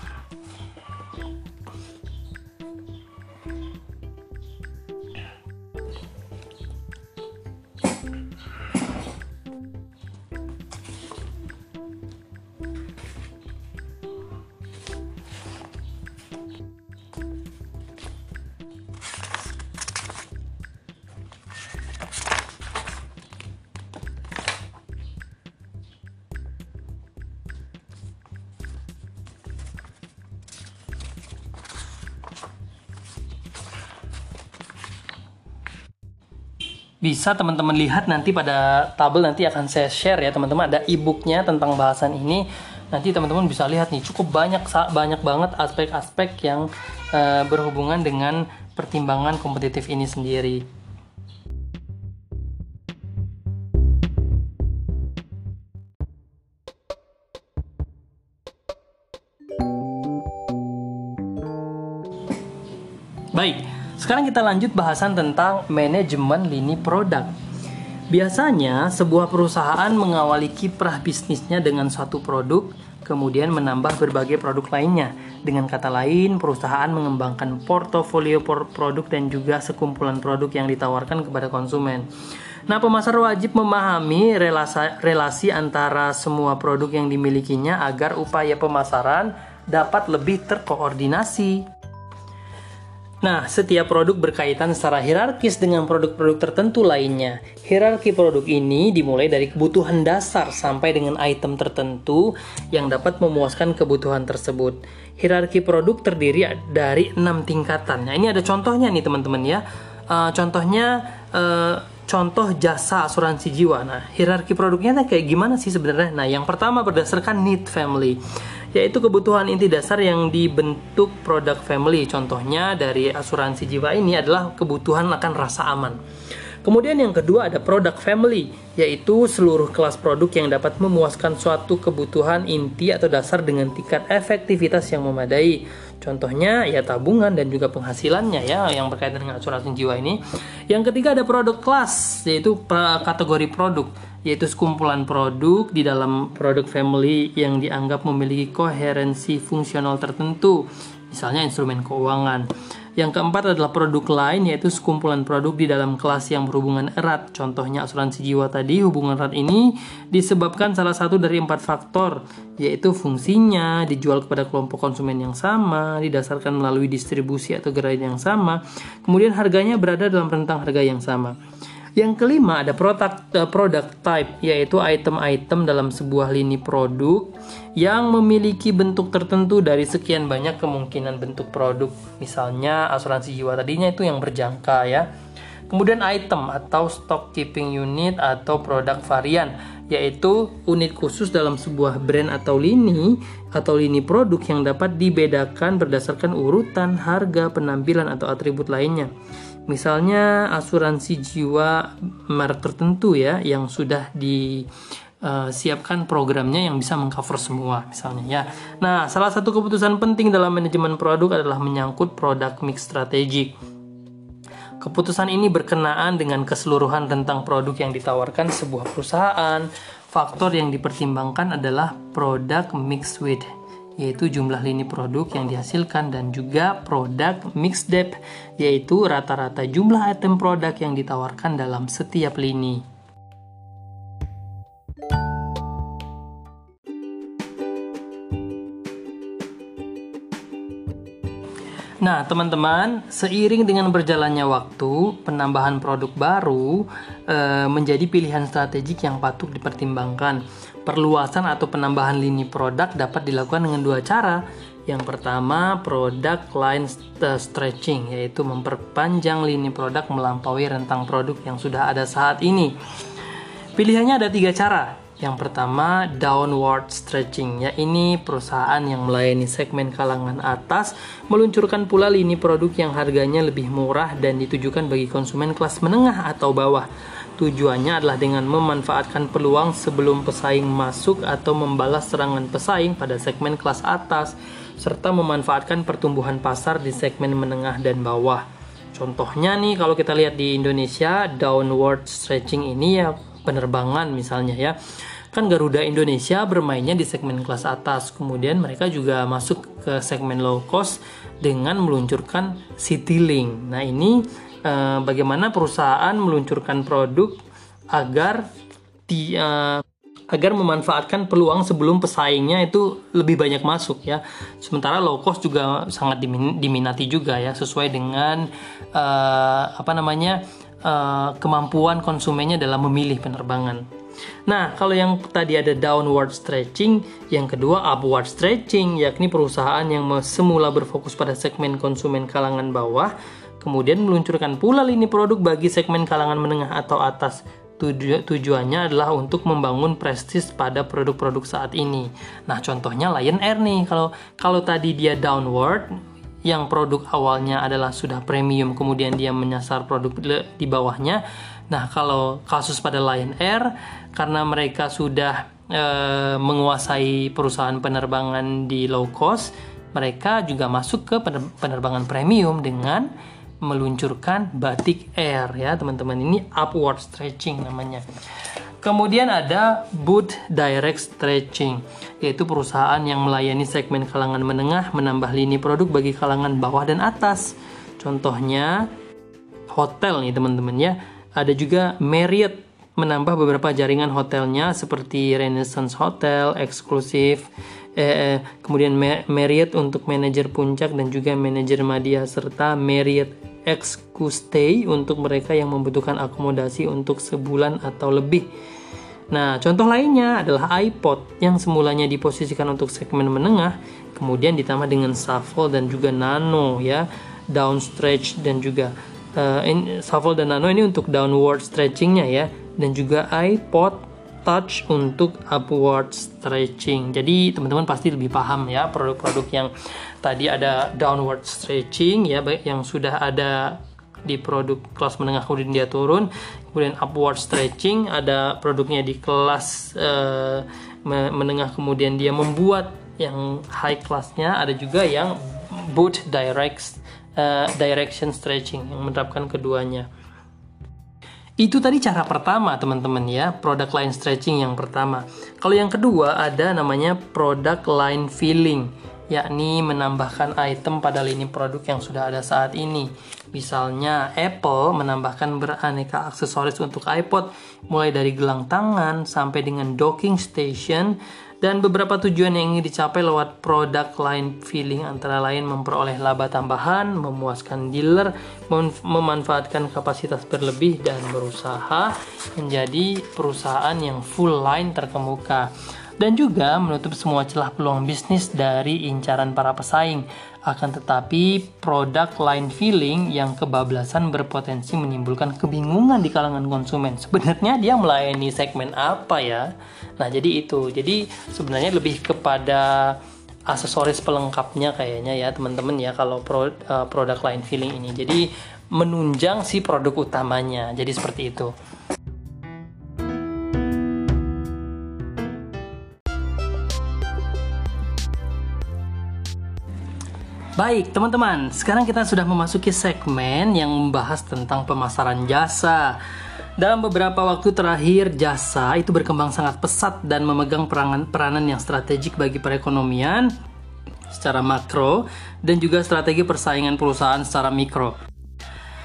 Bisa teman-teman lihat nanti pada tabel nanti akan saya share ya teman-teman ada e-booknya tentang bahasan ini nanti teman-teman bisa lihat nih cukup banyak banyak banget aspek-aspek yang uh, berhubungan dengan pertimbangan kompetitif ini sendiri. Baik, sekarang kita lanjut bahasan tentang manajemen lini produk. Biasanya, sebuah perusahaan mengawali kiprah bisnisnya dengan satu produk, kemudian menambah berbagai produk lainnya. Dengan kata lain, perusahaan mengembangkan portofolio produk dan juga sekumpulan produk yang ditawarkan kepada konsumen. Nah, pemasar wajib memahami relasi, relasi antara semua produk yang dimilikinya agar upaya pemasaran dapat lebih terkoordinasi. Nah, setiap produk berkaitan secara hierarkis dengan produk-produk tertentu lainnya. Hierarki produk ini dimulai dari kebutuhan dasar sampai dengan item tertentu yang dapat memuaskan kebutuhan tersebut. Hierarki produk terdiri dari enam tingkatan. Nah, ini ada contohnya nih teman-teman ya. Uh, contohnya uh, contoh jasa asuransi jiwa. Nah, hierarki produknya kayak gimana sih sebenarnya? Nah, yang pertama berdasarkan need family yaitu kebutuhan inti dasar yang dibentuk produk family. Contohnya dari asuransi jiwa ini adalah kebutuhan akan rasa aman. Kemudian yang kedua ada produk family, yaitu seluruh kelas produk yang dapat memuaskan suatu kebutuhan inti atau dasar dengan tingkat efektivitas yang memadai. Contohnya ya tabungan dan juga penghasilannya ya yang berkaitan dengan asuransi jiwa ini. Yang ketiga ada produk kelas, yaitu kategori produk yaitu sekumpulan produk di dalam produk family yang dianggap memiliki koherensi fungsional tertentu, misalnya instrumen keuangan. Yang keempat adalah produk lain yaitu sekumpulan produk di dalam kelas yang berhubungan erat. Contohnya asuransi jiwa tadi, hubungan erat ini disebabkan salah satu dari empat faktor, yaitu fungsinya, dijual kepada kelompok konsumen yang sama, didasarkan melalui distribusi atau gerai yang sama, kemudian harganya berada dalam rentang harga yang sama. Yang kelima ada product uh, product type yaitu item-item dalam sebuah lini produk yang memiliki bentuk tertentu dari sekian banyak kemungkinan bentuk produk. Misalnya asuransi jiwa tadinya itu yang berjangka ya. Kemudian item atau stock keeping unit atau produk varian yaitu unit khusus dalam sebuah brand atau lini atau lini produk yang dapat dibedakan berdasarkan urutan, harga, penampilan atau atribut lainnya. Misalnya asuransi jiwa merek tertentu ya yang sudah disiapkan programnya yang bisa mengcover semua misalnya ya. Nah, salah satu keputusan penting dalam manajemen produk adalah menyangkut produk mix strategik. Keputusan ini berkenaan dengan keseluruhan tentang produk yang ditawarkan sebuah perusahaan. Faktor yang dipertimbangkan adalah produk mix with yaitu jumlah lini produk yang dihasilkan dan juga produk mix depth yaitu rata-rata jumlah item produk yang ditawarkan dalam setiap lini. Nah, teman-teman, seiring dengan berjalannya waktu, penambahan produk baru e, menjadi pilihan strategik yang patut dipertimbangkan. Perluasan atau penambahan lini produk dapat dilakukan dengan dua cara. Yang pertama, produk line stretching, yaitu memperpanjang lini produk melampaui rentang produk yang sudah ada saat ini. Pilihannya ada tiga cara. Yang pertama, downward stretching, ya ini perusahaan yang melayani segmen kalangan atas meluncurkan pula lini produk yang harganya lebih murah dan ditujukan bagi konsumen kelas menengah atau bawah. Tujuannya adalah dengan memanfaatkan peluang sebelum pesaing masuk atau membalas serangan pesaing pada segmen kelas atas, serta memanfaatkan pertumbuhan pasar di segmen menengah dan bawah. Contohnya nih kalau kita lihat di Indonesia downward stretching ini ya penerbangan misalnya ya. Kan Garuda Indonesia bermainnya di segmen kelas atas. Kemudian mereka juga masuk ke segmen low cost dengan meluncurkan Citylink. Nah, ini eh, bagaimana perusahaan meluncurkan produk agar di eh, agar memanfaatkan peluang sebelum pesaingnya itu lebih banyak masuk ya. Sementara low cost juga sangat diminati juga ya sesuai dengan uh, apa namanya kemampuan konsumennya dalam memilih penerbangan. Nah, kalau yang tadi ada downward stretching, yang kedua upward stretching, yakni perusahaan yang semula berfokus pada segmen konsumen kalangan bawah kemudian meluncurkan pula lini produk bagi segmen kalangan menengah atau atas. Tuju tujuannya adalah untuk membangun prestis pada produk-produk saat ini. Nah, contohnya Lion Air nih. Kalau kalau tadi dia downward, yang produk awalnya adalah sudah premium, kemudian dia menyasar produk di bawahnya. Nah, kalau kasus pada Lion Air, karena mereka sudah e, menguasai perusahaan penerbangan di low cost, mereka juga masuk ke penerbangan premium dengan meluncurkan batik air ya teman-teman. Ini upward stretching namanya. Kemudian ada boot direct stretching yaitu perusahaan yang melayani segmen kalangan menengah menambah lini produk bagi kalangan bawah dan atas. Contohnya hotel nih teman-teman ya. Ada juga Marriott menambah beberapa jaringan hotelnya seperti Renaissance Hotel, eksklusif, eh, eh kemudian Marriott untuk manajer puncak dan juga manajer media serta Marriott Stay untuk mereka yang membutuhkan akomodasi untuk sebulan atau lebih. Nah, contoh lainnya adalah iPod yang semulanya diposisikan untuk segmen menengah, kemudian ditambah dengan shuffle dan juga nano ya, down stretch dan juga uh, in, shuffle dan nano ini untuk downward stretchingnya ya, dan juga iPod touch untuk upward stretching. Jadi teman-teman pasti lebih paham ya produk-produk yang tadi ada downward stretching ya yang sudah ada di produk kelas menengah kemudian dia turun kemudian upward stretching ada produknya di kelas uh, menengah kemudian dia membuat yang high classnya ada juga yang boot direct uh, direction stretching yang menerapkan keduanya itu tadi cara pertama teman-teman ya produk line stretching yang pertama kalau yang kedua ada namanya produk line filling yakni menambahkan item pada lini produk yang sudah ada saat ini. Misalnya, Apple menambahkan beraneka aksesoris untuk iPod, mulai dari gelang tangan sampai dengan docking station, dan beberapa tujuan yang ingin dicapai lewat produk line filling antara lain memperoleh laba tambahan, memuaskan dealer, mem memanfaatkan kapasitas berlebih, dan berusaha menjadi perusahaan yang full line terkemuka dan juga menutup semua celah peluang bisnis dari incaran para pesaing. Akan tetapi, produk line filling yang kebablasan berpotensi menimbulkan kebingungan di kalangan konsumen. Sebenarnya dia melayani segmen apa ya? Nah, jadi itu. Jadi sebenarnya lebih kepada aksesoris pelengkapnya kayaknya ya teman-teman ya kalau pro, uh, produk line filling ini. Jadi menunjang si produk utamanya. Jadi seperti itu. Baik, teman-teman, sekarang kita sudah memasuki segmen yang membahas tentang pemasaran jasa. Dalam beberapa waktu terakhir, jasa itu berkembang sangat pesat dan memegang peranan, peranan yang strategik bagi perekonomian secara makro dan juga strategi persaingan perusahaan secara mikro.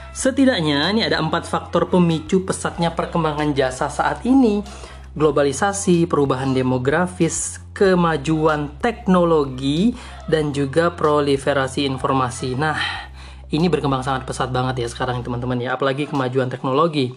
Setidaknya ini ada empat faktor pemicu pesatnya perkembangan jasa saat ini globalisasi, perubahan demografis, kemajuan teknologi, dan juga proliferasi informasi. Nah, ini berkembang sangat pesat banget ya sekarang teman-teman ya, apalagi kemajuan teknologi.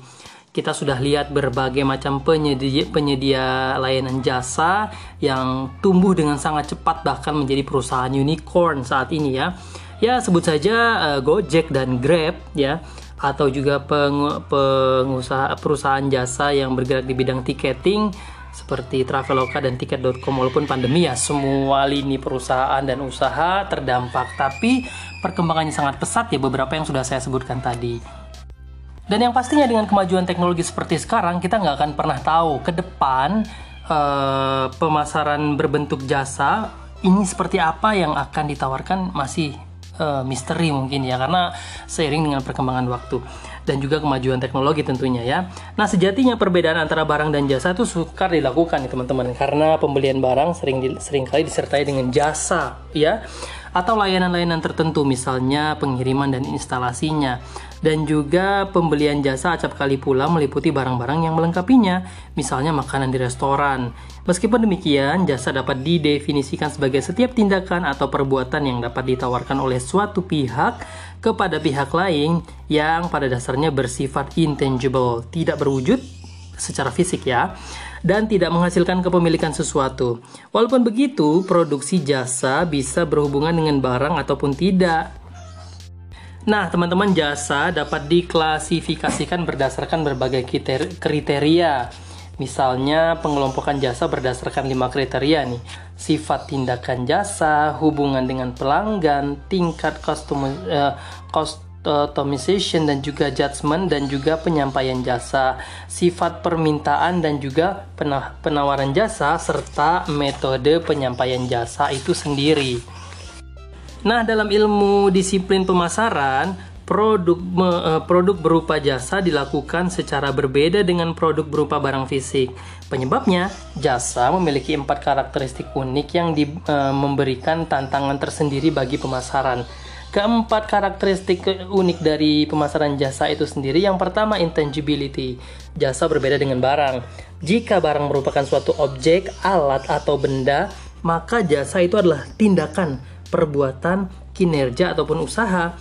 Kita sudah lihat berbagai macam penyedia, penyedia layanan jasa yang tumbuh dengan sangat cepat bahkan menjadi perusahaan unicorn saat ini ya. Ya sebut saja uh, Gojek dan Grab ya atau juga peng, pengusaha perusahaan jasa yang bergerak di bidang tiketing seperti Traveloka dan tiket.com walaupun pandemi ya semua lini perusahaan dan usaha terdampak tapi perkembangannya sangat pesat ya beberapa yang sudah saya sebutkan tadi. Dan yang pastinya dengan kemajuan teknologi seperti sekarang, kita nggak akan pernah tahu ke depan uh, pemasaran berbentuk jasa ini seperti apa yang akan ditawarkan masih uh, misteri mungkin ya karena seiring dengan perkembangan waktu dan juga kemajuan teknologi tentunya ya. Nah sejatinya perbedaan antara barang dan jasa itu sukar dilakukan nih teman-teman karena pembelian barang sering di, sering kali disertai dengan jasa ya atau layanan-layanan tertentu misalnya pengiriman dan instalasinya dan juga pembelian jasa acap kali pula meliputi barang-barang yang melengkapinya misalnya makanan di restoran meskipun demikian jasa dapat didefinisikan sebagai setiap tindakan atau perbuatan yang dapat ditawarkan oleh suatu pihak kepada pihak lain yang pada dasarnya bersifat intangible tidak berwujud secara fisik ya dan tidak menghasilkan kepemilikan sesuatu. Walaupun begitu, produksi jasa bisa berhubungan dengan barang ataupun tidak. Nah, teman-teman, jasa dapat diklasifikasikan berdasarkan berbagai kriteria. Misalnya, pengelompokan jasa berdasarkan lima kriteria nih. Sifat tindakan jasa, hubungan dengan pelanggan, tingkat custom, uh, cost automation dan juga judgment dan juga penyampaian jasa, sifat permintaan dan juga penawaran jasa serta metode penyampaian jasa itu sendiri. Nah, dalam ilmu disiplin pemasaran, produk eh, produk berupa jasa dilakukan secara berbeda dengan produk berupa barang fisik. Penyebabnya, jasa memiliki empat karakteristik unik yang di, uh, memberikan tantangan tersendiri bagi pemasaran. Keempat karakteristik unik dari pemasaran jasa itu sendiri yang pertama intangibility. Jasa berbeda dengan barang. Jika barang merupakan suatu objek, alat atau benda, maka jasa itu adalah tindakan, perbuatan, kinerja ataupun usaha.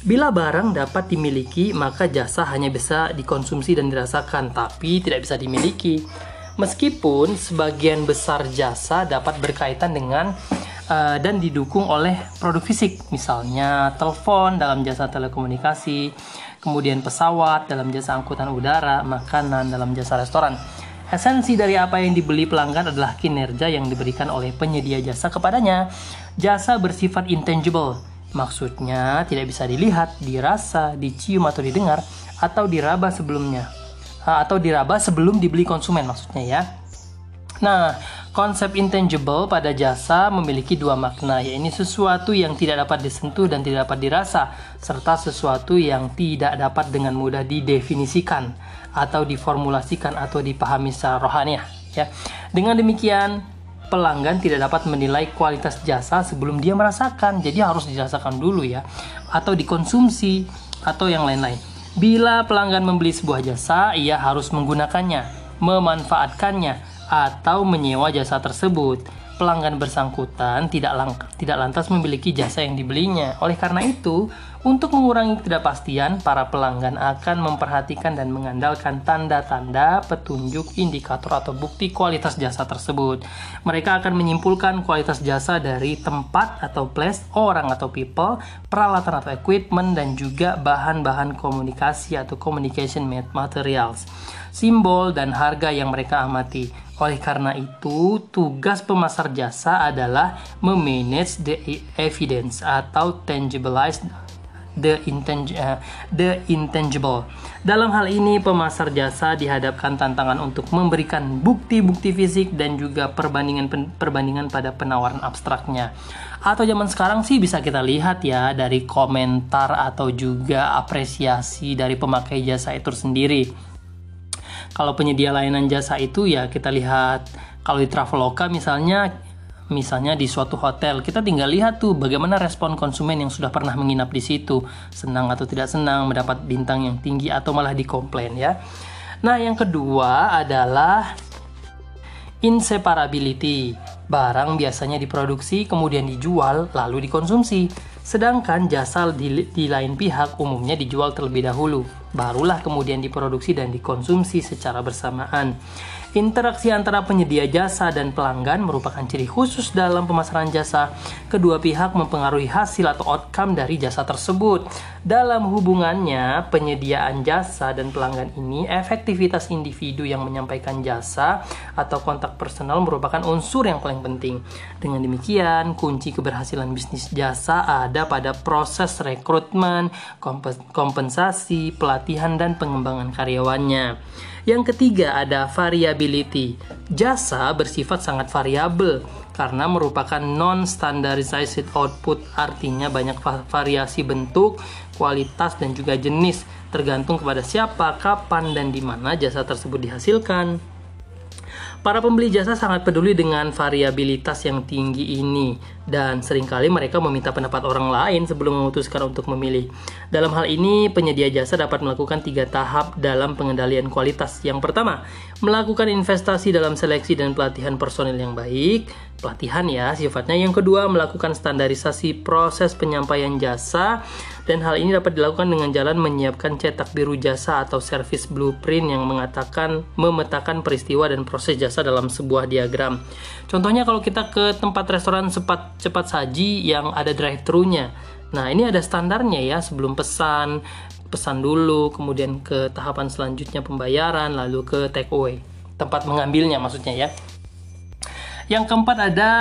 Bila barang dapat dimiliki, maka jasa hanya bisa dikonsumsi dan dirasakan, tapi tidak bisa dimiliki. Meskipun sebagian besar jasa dapat berkaitan dengan uh, dan didukung oleh produk fisik, misalnya telepon dalam jasa telekomunikasi, kemudian pesawat dalam jasa angkutan udara, makanan dalam jasa restoran. Esensi dari apa yang dibeli pelanggan adalah kinerja yang diberikan oleh penyedia jasa kepadanya. Jasa bersifat intangible, maksudnya tidak bisa dilihat, dirasa, dicium atau didengar, atau diraba sebelumnya, atau diraba sebelum dibeli konsumen maksudnya ya. Nah, Konsep intangible pada jasa memiliki dua makna, yaitu sesuatu yang tidak dapat disentuh dan tidak dapat dirasa, serta sesuatu yang tidak dapat dengan mudah didefinisikan atau diformulasikan atau dipahami secara rohaniah. Ya. Dengan demikian, pelanggan tidak dapat menilai kualitas jasa sebelum dia merasakan, jadi harus dirasakan dulu ya, atau dikonsumsi atau yang lain-lain. Bila pelanggan membeli sebuah jasa, ia harus menggunakannya, memanfaatkannya, atau menyewa jasa tersebut. Pelanggan bersangkutan tidak, lang tidak lantas memiliki jasa yang dibelinya. Oleh karena itu, untuk mengurangi ketidakpastian, para pelanggan akan memperhatikan dan mengandalkan tanda-tanda, petunjuk, indikator, atau bukti kualitas jasa tersebut. Mereka akan menyimpulkan kualitas jasa dari tempat atau place, orang atau people, peralatan atau equipment, dan juga bahan-bahan komunikasi atau communication materials, simbol, dan harga yang mereka amati. Oleh karena itu, tugas pemasar jasa adalah memanage the evidence atau tangibilize the, intang uh, the intangible. Dalam hal ini, pemasar jasa dihadapkan tantangan untuk memberikan bukti-bukti fisik dan juga perbandingan perbandingan pada penawaran abstraknya. Atau zaman sekarang sih bisa kita lihat ya dari komentar atau juga apresiasi dari pemakai jasa itu sendiri kalau penyedia layanan jasa itu ya kita lihat kalau di Traveloka misalnya misalnya di suatu hotel kita tinggal lihat tuh bagaimana respon konsumen yang sudah pernah menginap di situ. Senang atau tidak senang mendapat bintang yang tinggi atau malah dikomplain ya. Nah yang kedua adalah inseparability. Barang biasanya diproduksi kemudian dijual lalu dikonsumsi sedangkan jasa di, di lain pihak umumnya dijual terlebih dahulu barulah kemudian diproduksi dan dikonsumsi secara bersamaan. Interaksi antara penyedia jasa dan pelanggan merupakan ciri khusus dalam pemasaran jasa. Kedua pihak mempengaruhi hasil atau outcome dari jasa tersebut. Dalam hubungannya, penyediaan jasa dan pelanggan ini, efektivitas individu yang menyampaikan jasa atau kontak personal merupakan unsur yang paling penting. Dengan demikian, kunci keberhasilan bisnis jasa ada ada pada proses rekrutmen, kompensasi, pelatihan, dan pengembangan karyawannya. Yang ketiga ada variability. Jasa bersifat sangat variabel karena merupakan non-standardized output, artinya banyak variasi bentuk, kualitas, dan juga jenis, tergantung kepada siapa, kapan, dan di mana jasa tersebut dihasilkan. Para pembeli jasa sangat peduli dengan variabilitas yang tinggi ini dan sering kali mereka meminta pendapat orang lain sebelum memutuskan untuk memilih. Dalam hal ini, penyedia jasa dapat melakukan tiga tahap dalam pengendalian kualitas. Yang pertama, melakukan investasi dalam seleksi dan pelatihan personil yang baik. Pelatihan ya sifatnya. Yang kedua, melakukan standarisasi proses penyampaian jasa dan hal ini dapat dilakukan dengan jalan menyiapkan cetak biru jasa atau service blueprint yang mengatakan memetakan peristiwa dan proses jasa dalam sebuah diagram. Contohnya kalau kita ke tempat restoran cepat cepat saji yang ada drive-thru-nya. Nah, ini ada standarnya ya sebelum pesan, pesan dulu, kemudian ke tahapan selanjutnya pembayaran, lalu ke take away. Tempat mengambilnya maksudnya ya. Yang keempat ada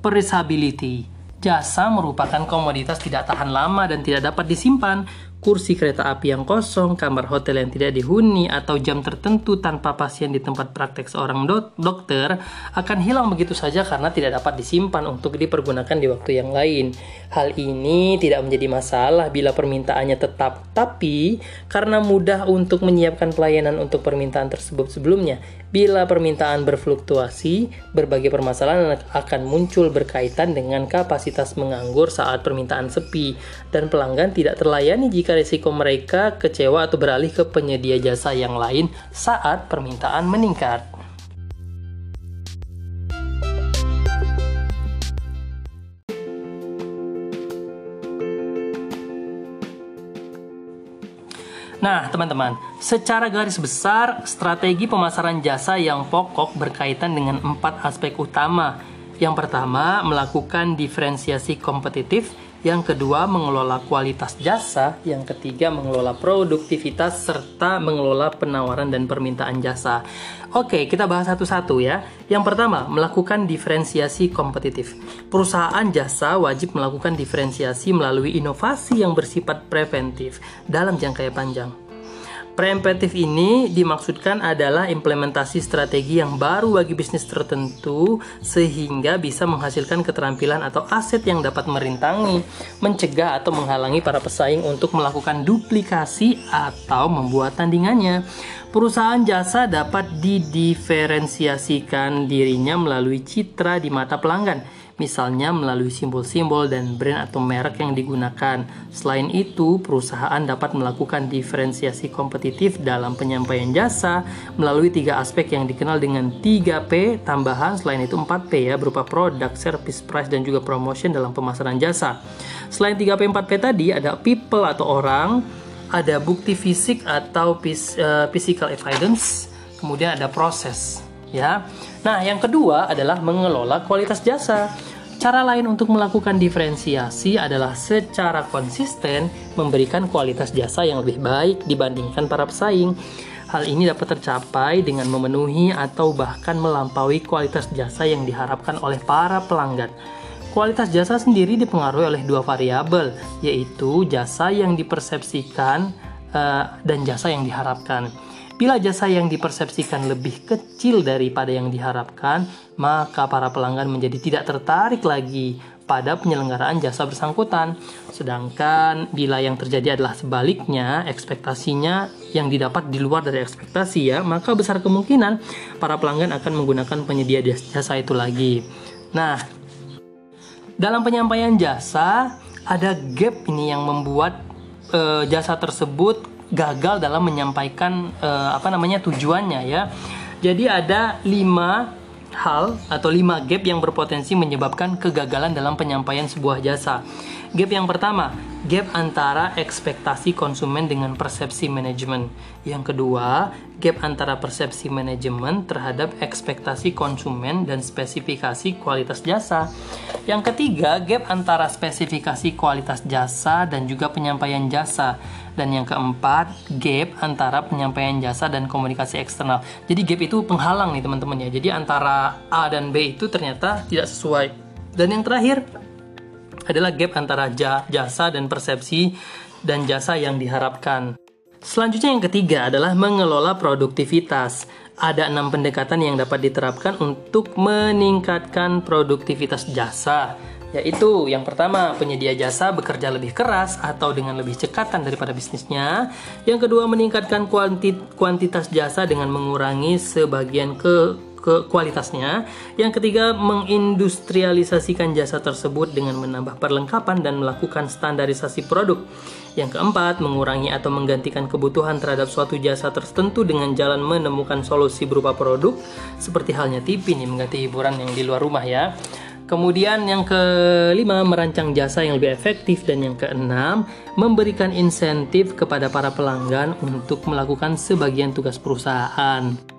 perishability. Jasa merupakan komoditas tidak tahan lama dan tidak dapat disimpan. Kursi kereta api yang kosong, kamar hotel yang tidak dihuni, atau jam tertentu tanpa pasien di tempat praktek seorang do dokter akan hilang begitu saja karena tidak dapat disimpan untuk dipergunakan di waktu yang lain. Hal ini tidak menjadi masalah bila permintaannya tetap, tapi karena mudah untuk menyiapkan pelayanan untuk permintaan tersebut sebelumnya, Bila permintaan berfluktuasi, berbagai permasalahan akan muncul berkaitan dengan kapasitas menganggur saat permintaan sepi, dan pelanggan tidak terlayani jika risiko mereka kecewa atau beralih ke penyedia jasa yang lain saat permintaan meningkat. Nah, teman-teman, secara garis besar, strategi pemasaran jasa yang pokok berkaitan dengan empat aspek utama. Yang pertama, melakukan diferensiasi kompetitif. Yang kedua, mengelola kualitas jasa. Yang ketiga, mengelola produktivitas serta mengelola penawaran dan permintaan jasa. Oke, kita bahas satu-satu ya. Yang pertama, melakukan diferensiasi kompetitif. Perusahaan jasa wajib melakukan diferensiasi melalui inovasi yang bersifat preventif dalam jangka panjang. Preemptive ini dimaksudkan adalah implementasi strategi yang baru bagi bisnis tertentu sehingga bisa menghasilkan keterampilan atau aset yang dapat merintangi, mencegah atau menghalangi para pesaing untuk melakukan duplikasi atau membuat tandingannya. Perusahaan jasa dapat didiferensiasikan dirinya melalui citra di mata pelanggan misalnya melalui simbol-simbol dan brand atau merek yang digunakan. Selain itu, perusahaan dapat melakukan diferensiasi kompetitif dalam penyampaian jasa melalui tiga aspek yang dikenal dengan 3P tambahan selain itu 4P ya berupa produk, service, price dan juga promotion dalam pemasaran jasa. Selain 3P 4P tadi ada people atau orang, ada bukti fisik atau eh, physical evidence, kemudian ada proses ya. Nah, yang kedua adalah mengelola kualitas jasa. Cara lain untuk melakukan diferensiasi adalah secara konsisten memberikan kualitas jasa yang lebih baik dibandingkan para pesaing. Hal ini dapat tercapai dengan memenuhi atau bahkan melampaui kualitas jasa yang diharapkan oleh para pelanggan. Kualitas jasa sendiri dipengaruhi oleh dua variabel, yaitu jasa yang dipersepsikan uh, dan jasa yang diharapkan. Bila jasa yang dipersepsikan lebih kecil daripada yang diharapkan, maka para pelanggan menjadi tidak tertarik lagi pada penyelenggaraan jasa bersangkutan. Sedangkan bila yang terjadi adalah sebaliknya, ekspektasinya yang didapat di luar dari ekspektasi ya, maka besar kemungkinan para pelanggan akan menggunakan penyedia jasa itu lagi. Nah, dalam penyampaian jasa ada gap ini yang membuat e, jasa tersebut gagal dalam menyampaikan uh, apa namanya tujuannya ya. Jadi ada lima hal atau lima gap yang berpotensi menyebabkan kegagalan dalam penyampaian sebuah jasa. Gap yang pertama, gap antara ekspektasi konsumen dengan persepsi manajemen. Yang kedua, gap antara persepsi manajemen terhadap ekspektasi konsumen dan spesifikasi kualitas jasa. Yang ketiga, gap antara spesifikasi kualitas jasa dan juga penyampaian jasa. Dan yang keempat, gap antara penyampaian jasa dan komunikasi eksternal. Jadi gap itu penghalang nih teman-teman ya. Jadi antara A dan B itu ternyata tidak sesuai. Dan yang terakhir, adalah gap antara jasa dan persepsi dan jasa yang diharapkan. Selanjutnya yang ketiga adalah mengelola produktivitas. Ada enam pendekatan yang dapat diterapkan untuk meningkatkan produktivitas jasa yaitu yang pertama penyedia jasa bekerja lebih keras atau dengan lebih cekatan daripada bisnisnya. Yang kedua meningkatkan kuantitas jasa dengan mengurangi sebagian ke ke kualitasnya. Yang ketiga, mengindustrialisasikan jasa tersebut dengan menambah perlengkapan dan melakukan standarisasi produk. Yang keempat, mengurangi atau menggantikan kebutuhan terhadap suatu jasa tertentu dengan jalan menemukan solusi berupa produk, seperti halnya TV nih mengganti hiburan yang di luar rumah ya. Kemudian yang kelima, merancang jasa yang lebih efektif dan yang keenam, memberikan insentif kepada para pelanggan untuk melakukan sebagian tugas perusahaan.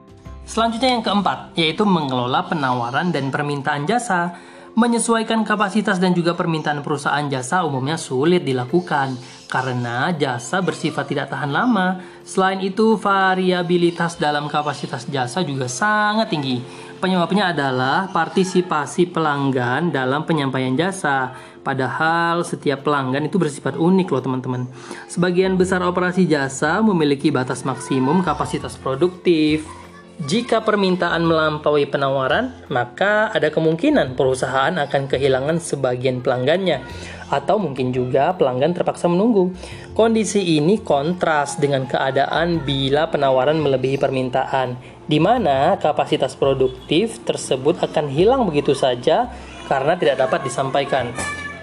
Selanjutnya yang keempat, yaitu mengelola penawaran dan permintaan jasa. Menyesuaikan kapasitas dan juga permintaan perusahaan jasa umumnya sulit dilakukan karena jasa bersifat tidak tahan lama. Selain itu, variabilitas dalam kapasitas jasa juga sangat tinggi. Penyebabnya adalah partisipasi pelanggan dalam penyampaian jasa. Padahal setiap pelanggan itu bersifat unik loh teman-teman. Sebagian besar operasi jasa memiliki batas maksimum kapasitas produktif jika permintaan melampaui penawaran, maka ada kemungkinan perusahaan akan kehilangan sebagian pelanggannya, atau mungkin juga pelanggan terpaksa menunggu. Kondisi ini kontras dengan keadaan bila penawaran melebihi permintaan, di mana kapasitas produktif tersebut akan hilang begitu saja karena tidak dapat disampaikan.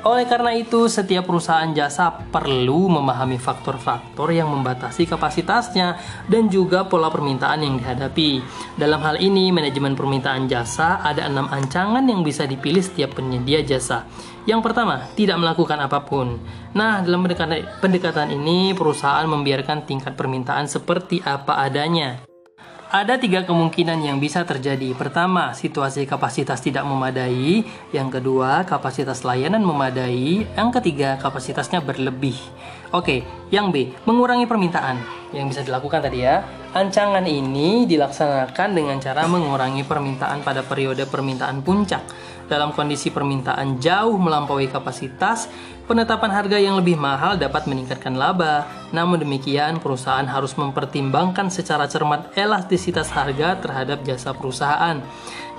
Oleh karena itu, setiap perusahaan jasa perlu memahami faktor-faktor yang membatasi kapasitasnya dan juga pola permintaan yang dihadapi. Dalam hal ini, manajemen permintaan jasa ada enam ancangan yang bisa dipilih setiap penyedia jasa. Yang pertama, tidak melakukan apa pun. Nah, dalam pendekatan ini, perusahaan membiarkan tingkat permintaan seperti apa adanya. Ada tiga kemungkinan yang bisa terjadi. Pertama, situasi kapasitas tidak memadai. Yang kedua, kapasitas layanan memadai. Yang ketiga, kapasitasnya berlebih. Oke, yang B, mengurangi permintaan. Yang bisa dilakukan tadi ya. Ancangan ini dilaksanakan dengan cara mengurangi permintaan pada periode permintaan puncak dalam kondisi permintaan jauh melampaui kapasitas, penetapan harga yang lebih mahal dapat meningkatkan laba. Namun demikian, perusahaan harus mempertimbangkan secara cermat elastisitas harga terhadap jasa perusahaan,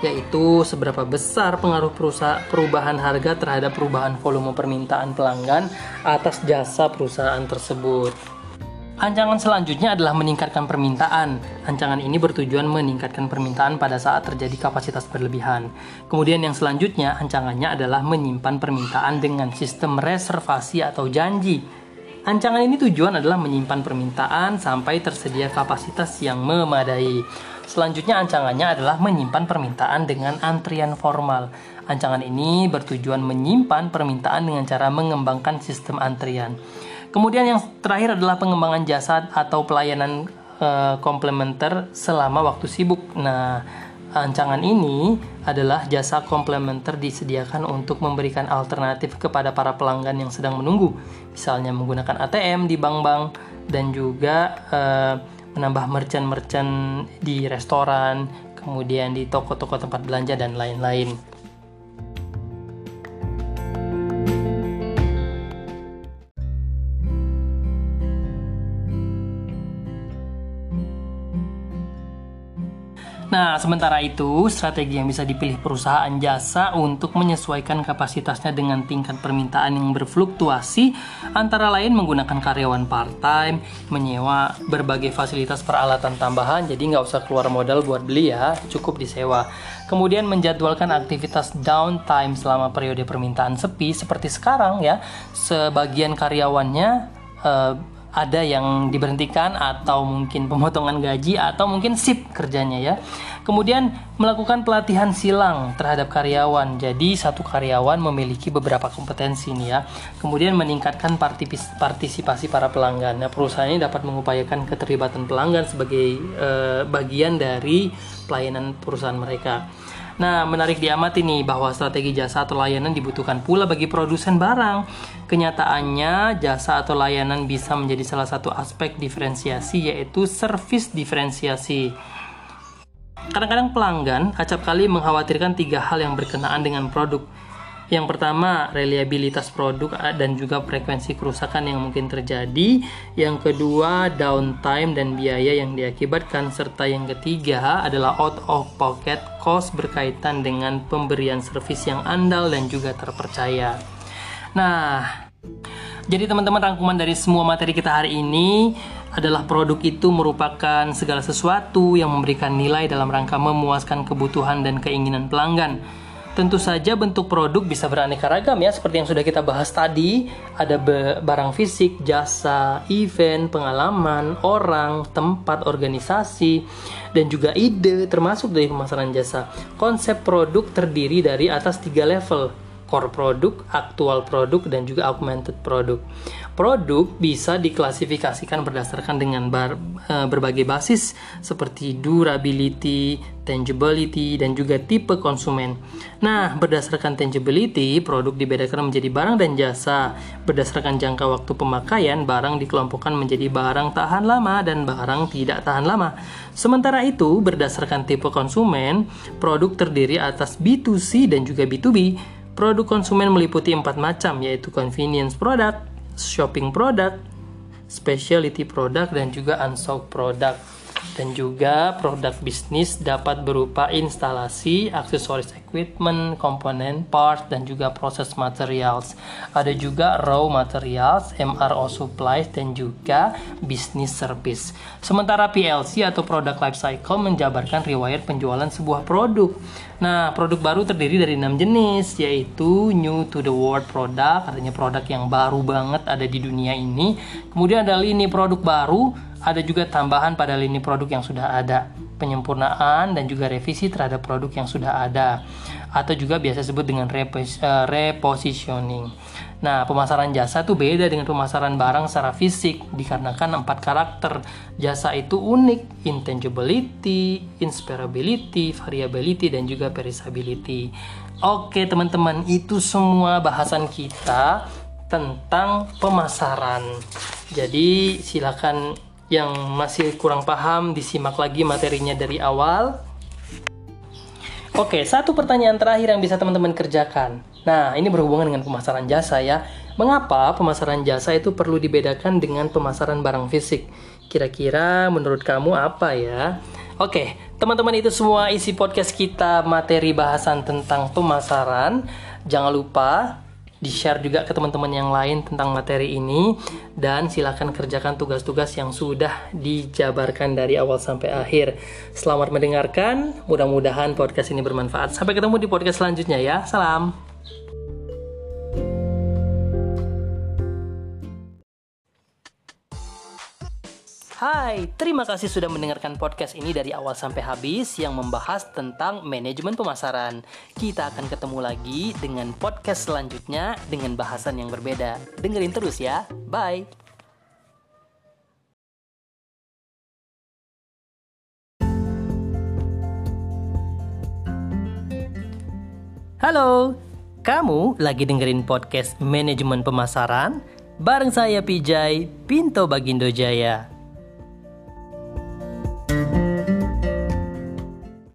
yaitu seberapa besar pengaruh perubahan harga terhadap perubahan volume permintaan pelanggan atas jasa perusahaan tersebut. Ancangan selanjutnya adalah meningkatkan permintaan. Ancangan ini bertujuan meningkatkan permintaan pada saat terjadi kapasitas berlebihan. Kemudian yang selanjutnya, ancangannya adalah menyimpan permintaan dengan sistem reservasi atau janji. Ancangan ini tujuan adalah menyimpan permintaan sampai tersedia kapasitas yang memadai. Selanjutnya ancangannya adalah menyimpan permintaan dengan antrian formal. Ancangan ini bertujuan menyimpan permintaan dengan cara mengembangkan sistem antrian. Kemudian yang terakhir adalah pengembangan jasa atau pelayanan uh, komplementer selama waktu sibuk. Nah, ancangan ini adalah jasa komplementer disediakan untuk memberikan alternatif kepada para pelanggan yang sedang menunggu, misalnya menggunakan ATM di bank-bank dan juga uh, menambah merchant-merchant di restoran, kemudian di toko-toko tempat belanja dan lain-lain. Nah, sementara itu, strategi yang bisa dipilih perusahaan jasa untuk menyesuaikan kapasitasnya dengan tingkat permintaan yang berfluktuasi antara lain menggunakan karyawan part-time, menyewa berbagai fasilitas peralatan tambahan, jadi nggak usah keluar modal buat beli ya, cukup disewa. Kemudian menjadwalkan aktivitas downtime selama periode permintaan sepi, seperti sekarang ya, sebagian karyawannya uh, ada yang diberhentikan atau mungkin pemotongan gaji atau mungkin sip kerjanya ya. Kemudian melakukan pelatihan silang terhadap karyawan. Jadi satu karyawan memiliki beberapa kompetensi nih ya. Kemudian meningkatkan partisipasi para pelanggan. Nah, perusahaan ini dapat mengupayakan keterlibatan pelanggan sebagai eh, bagian dari pelayanan perusahaan mereka. Nah, menarik diamati nih bahwa strategi jasa atau layanan dibutuhkan pula bagi produsen barang. Kenyataannya, jasa atau layanan bisa menjadi salah satu aspek diferensiasi yaitu service diferensiasi. Kadang-kadang pelanggan acap kali mengkhawatirkan tiga hal yang berkenaan dengan produk Yang pertama, reliabilitas produk dan juga frekuensi kerusakan yang mungkin terjadi. Yang kedua, downtime dan biaya yang diakibatkan. Serta yang ketiga adalah out of pocket cost berkaitan dengan pemberian servis yang andal dan juga terpercaya. Nah, jadi teman-teman rangkuman dari semua materi kita hari ini adalah produk itu merupakan segala sesuatu yang memberikan nilai dalam rangka memuaskan kebutuhan dan keinginan pelanggan. Tentu saja bentuk produk bisa beraneka ragam ya seperti yang sudah kita bahas tadi. Ada barang fisik, jasa, event, pengalaman, orang, tempat, organisasi, dan juga ide termasuk dari pemasaran jasa. Konsep produk terdiri dari atas tiga level core produk, aktual produk, dan juga augmented produk. Produk bisa diklasifikasikan berdasarkan dengan bar, e, berbagai basis seperti durability, tangibility, dan juga tipe konsumen. Nah, berdasarkan tangibility, produk dibedakan menjadi barang dan jasa. Berdasarkan jangka waktu pemakaian, barang dikelompokkan menjadi barang tahan lama dan barang tidak tahan lama. Sementara itu, berdasarkan tipe konsumen, produk terdiri atas B2C dan juga B2B. Produk konsumen meliputi empat macam, yaitu convenience product, shopping product, specialty product, dan juga unsold product dan juga produk bisnis dapat berupa instalasi, aksesoris equipment, komponen parts, dan juga proses materials. Ada juga raw materials, MRO supplies, dan juga business service. Sementara PLC atau product life cycle menjabarkan riwayat penjualan sebuah produk. Nah, produk baru terdiri dari enam jenis, yaitu new to the world product, artinya produk yang baru banget ada di dunia ini. Kemudian ada lini produk baru, ada juga tambahan pada lini produk yang sudah ada, penyempurnaan dan juga revisi terhadap produk yang sudah ada, atau juga biasa disebut dengan repos uh, repositioning. Nah, pemasaran jasa itu beda dengan pemasaran barang secara fisik dikarenakan empat karakter jasa itu unik, intangibility, inspirability, variability, dan juga perishability. Oke, teman-teman, itu semua bahasan kita tentang pemasaran. Jadi, silakan yang masih kurang paham disimak lagi materinya dari awal. Oke, satu pertanyaan terakhir yang bisa teman-teman kerjakan. Nah, ini berhubungan dengan pemasaran jasa ya. Mengapa pemasaran jasa itu perlu dibedakan dengan pemasaran barang fisik? Kira-kira menurut kamu apa ya? Oke, teman-teman itu semua isi podcast kita materi bahasan tentang pemasaran. Jangan lupa di-share juga ke teman-teman yang lain tentang materi ini dan silakan kerjakan tugas-tugas yang sudah dijabarkan dari awal sampai akhir. Selamat mendengarkan, mudah-mudahan podcast ini bermanfaat. Sampai ketemu di podcast selanjutnya ya. Salam. Hai, terima kasih sudah mendengarkan podcast ini dari awal sampai habis yang membahas tentang manajemen pemasaran. Kita akan ketemu lagi dengan podcast selanjutnya dengan bahasan yang berbeda. Dengerin terus ya. Bye. Halo, kamu lagi dengerin podcast manajemen pemasaran? Bareng saya Pijay, Pinto Bagindo Jaya.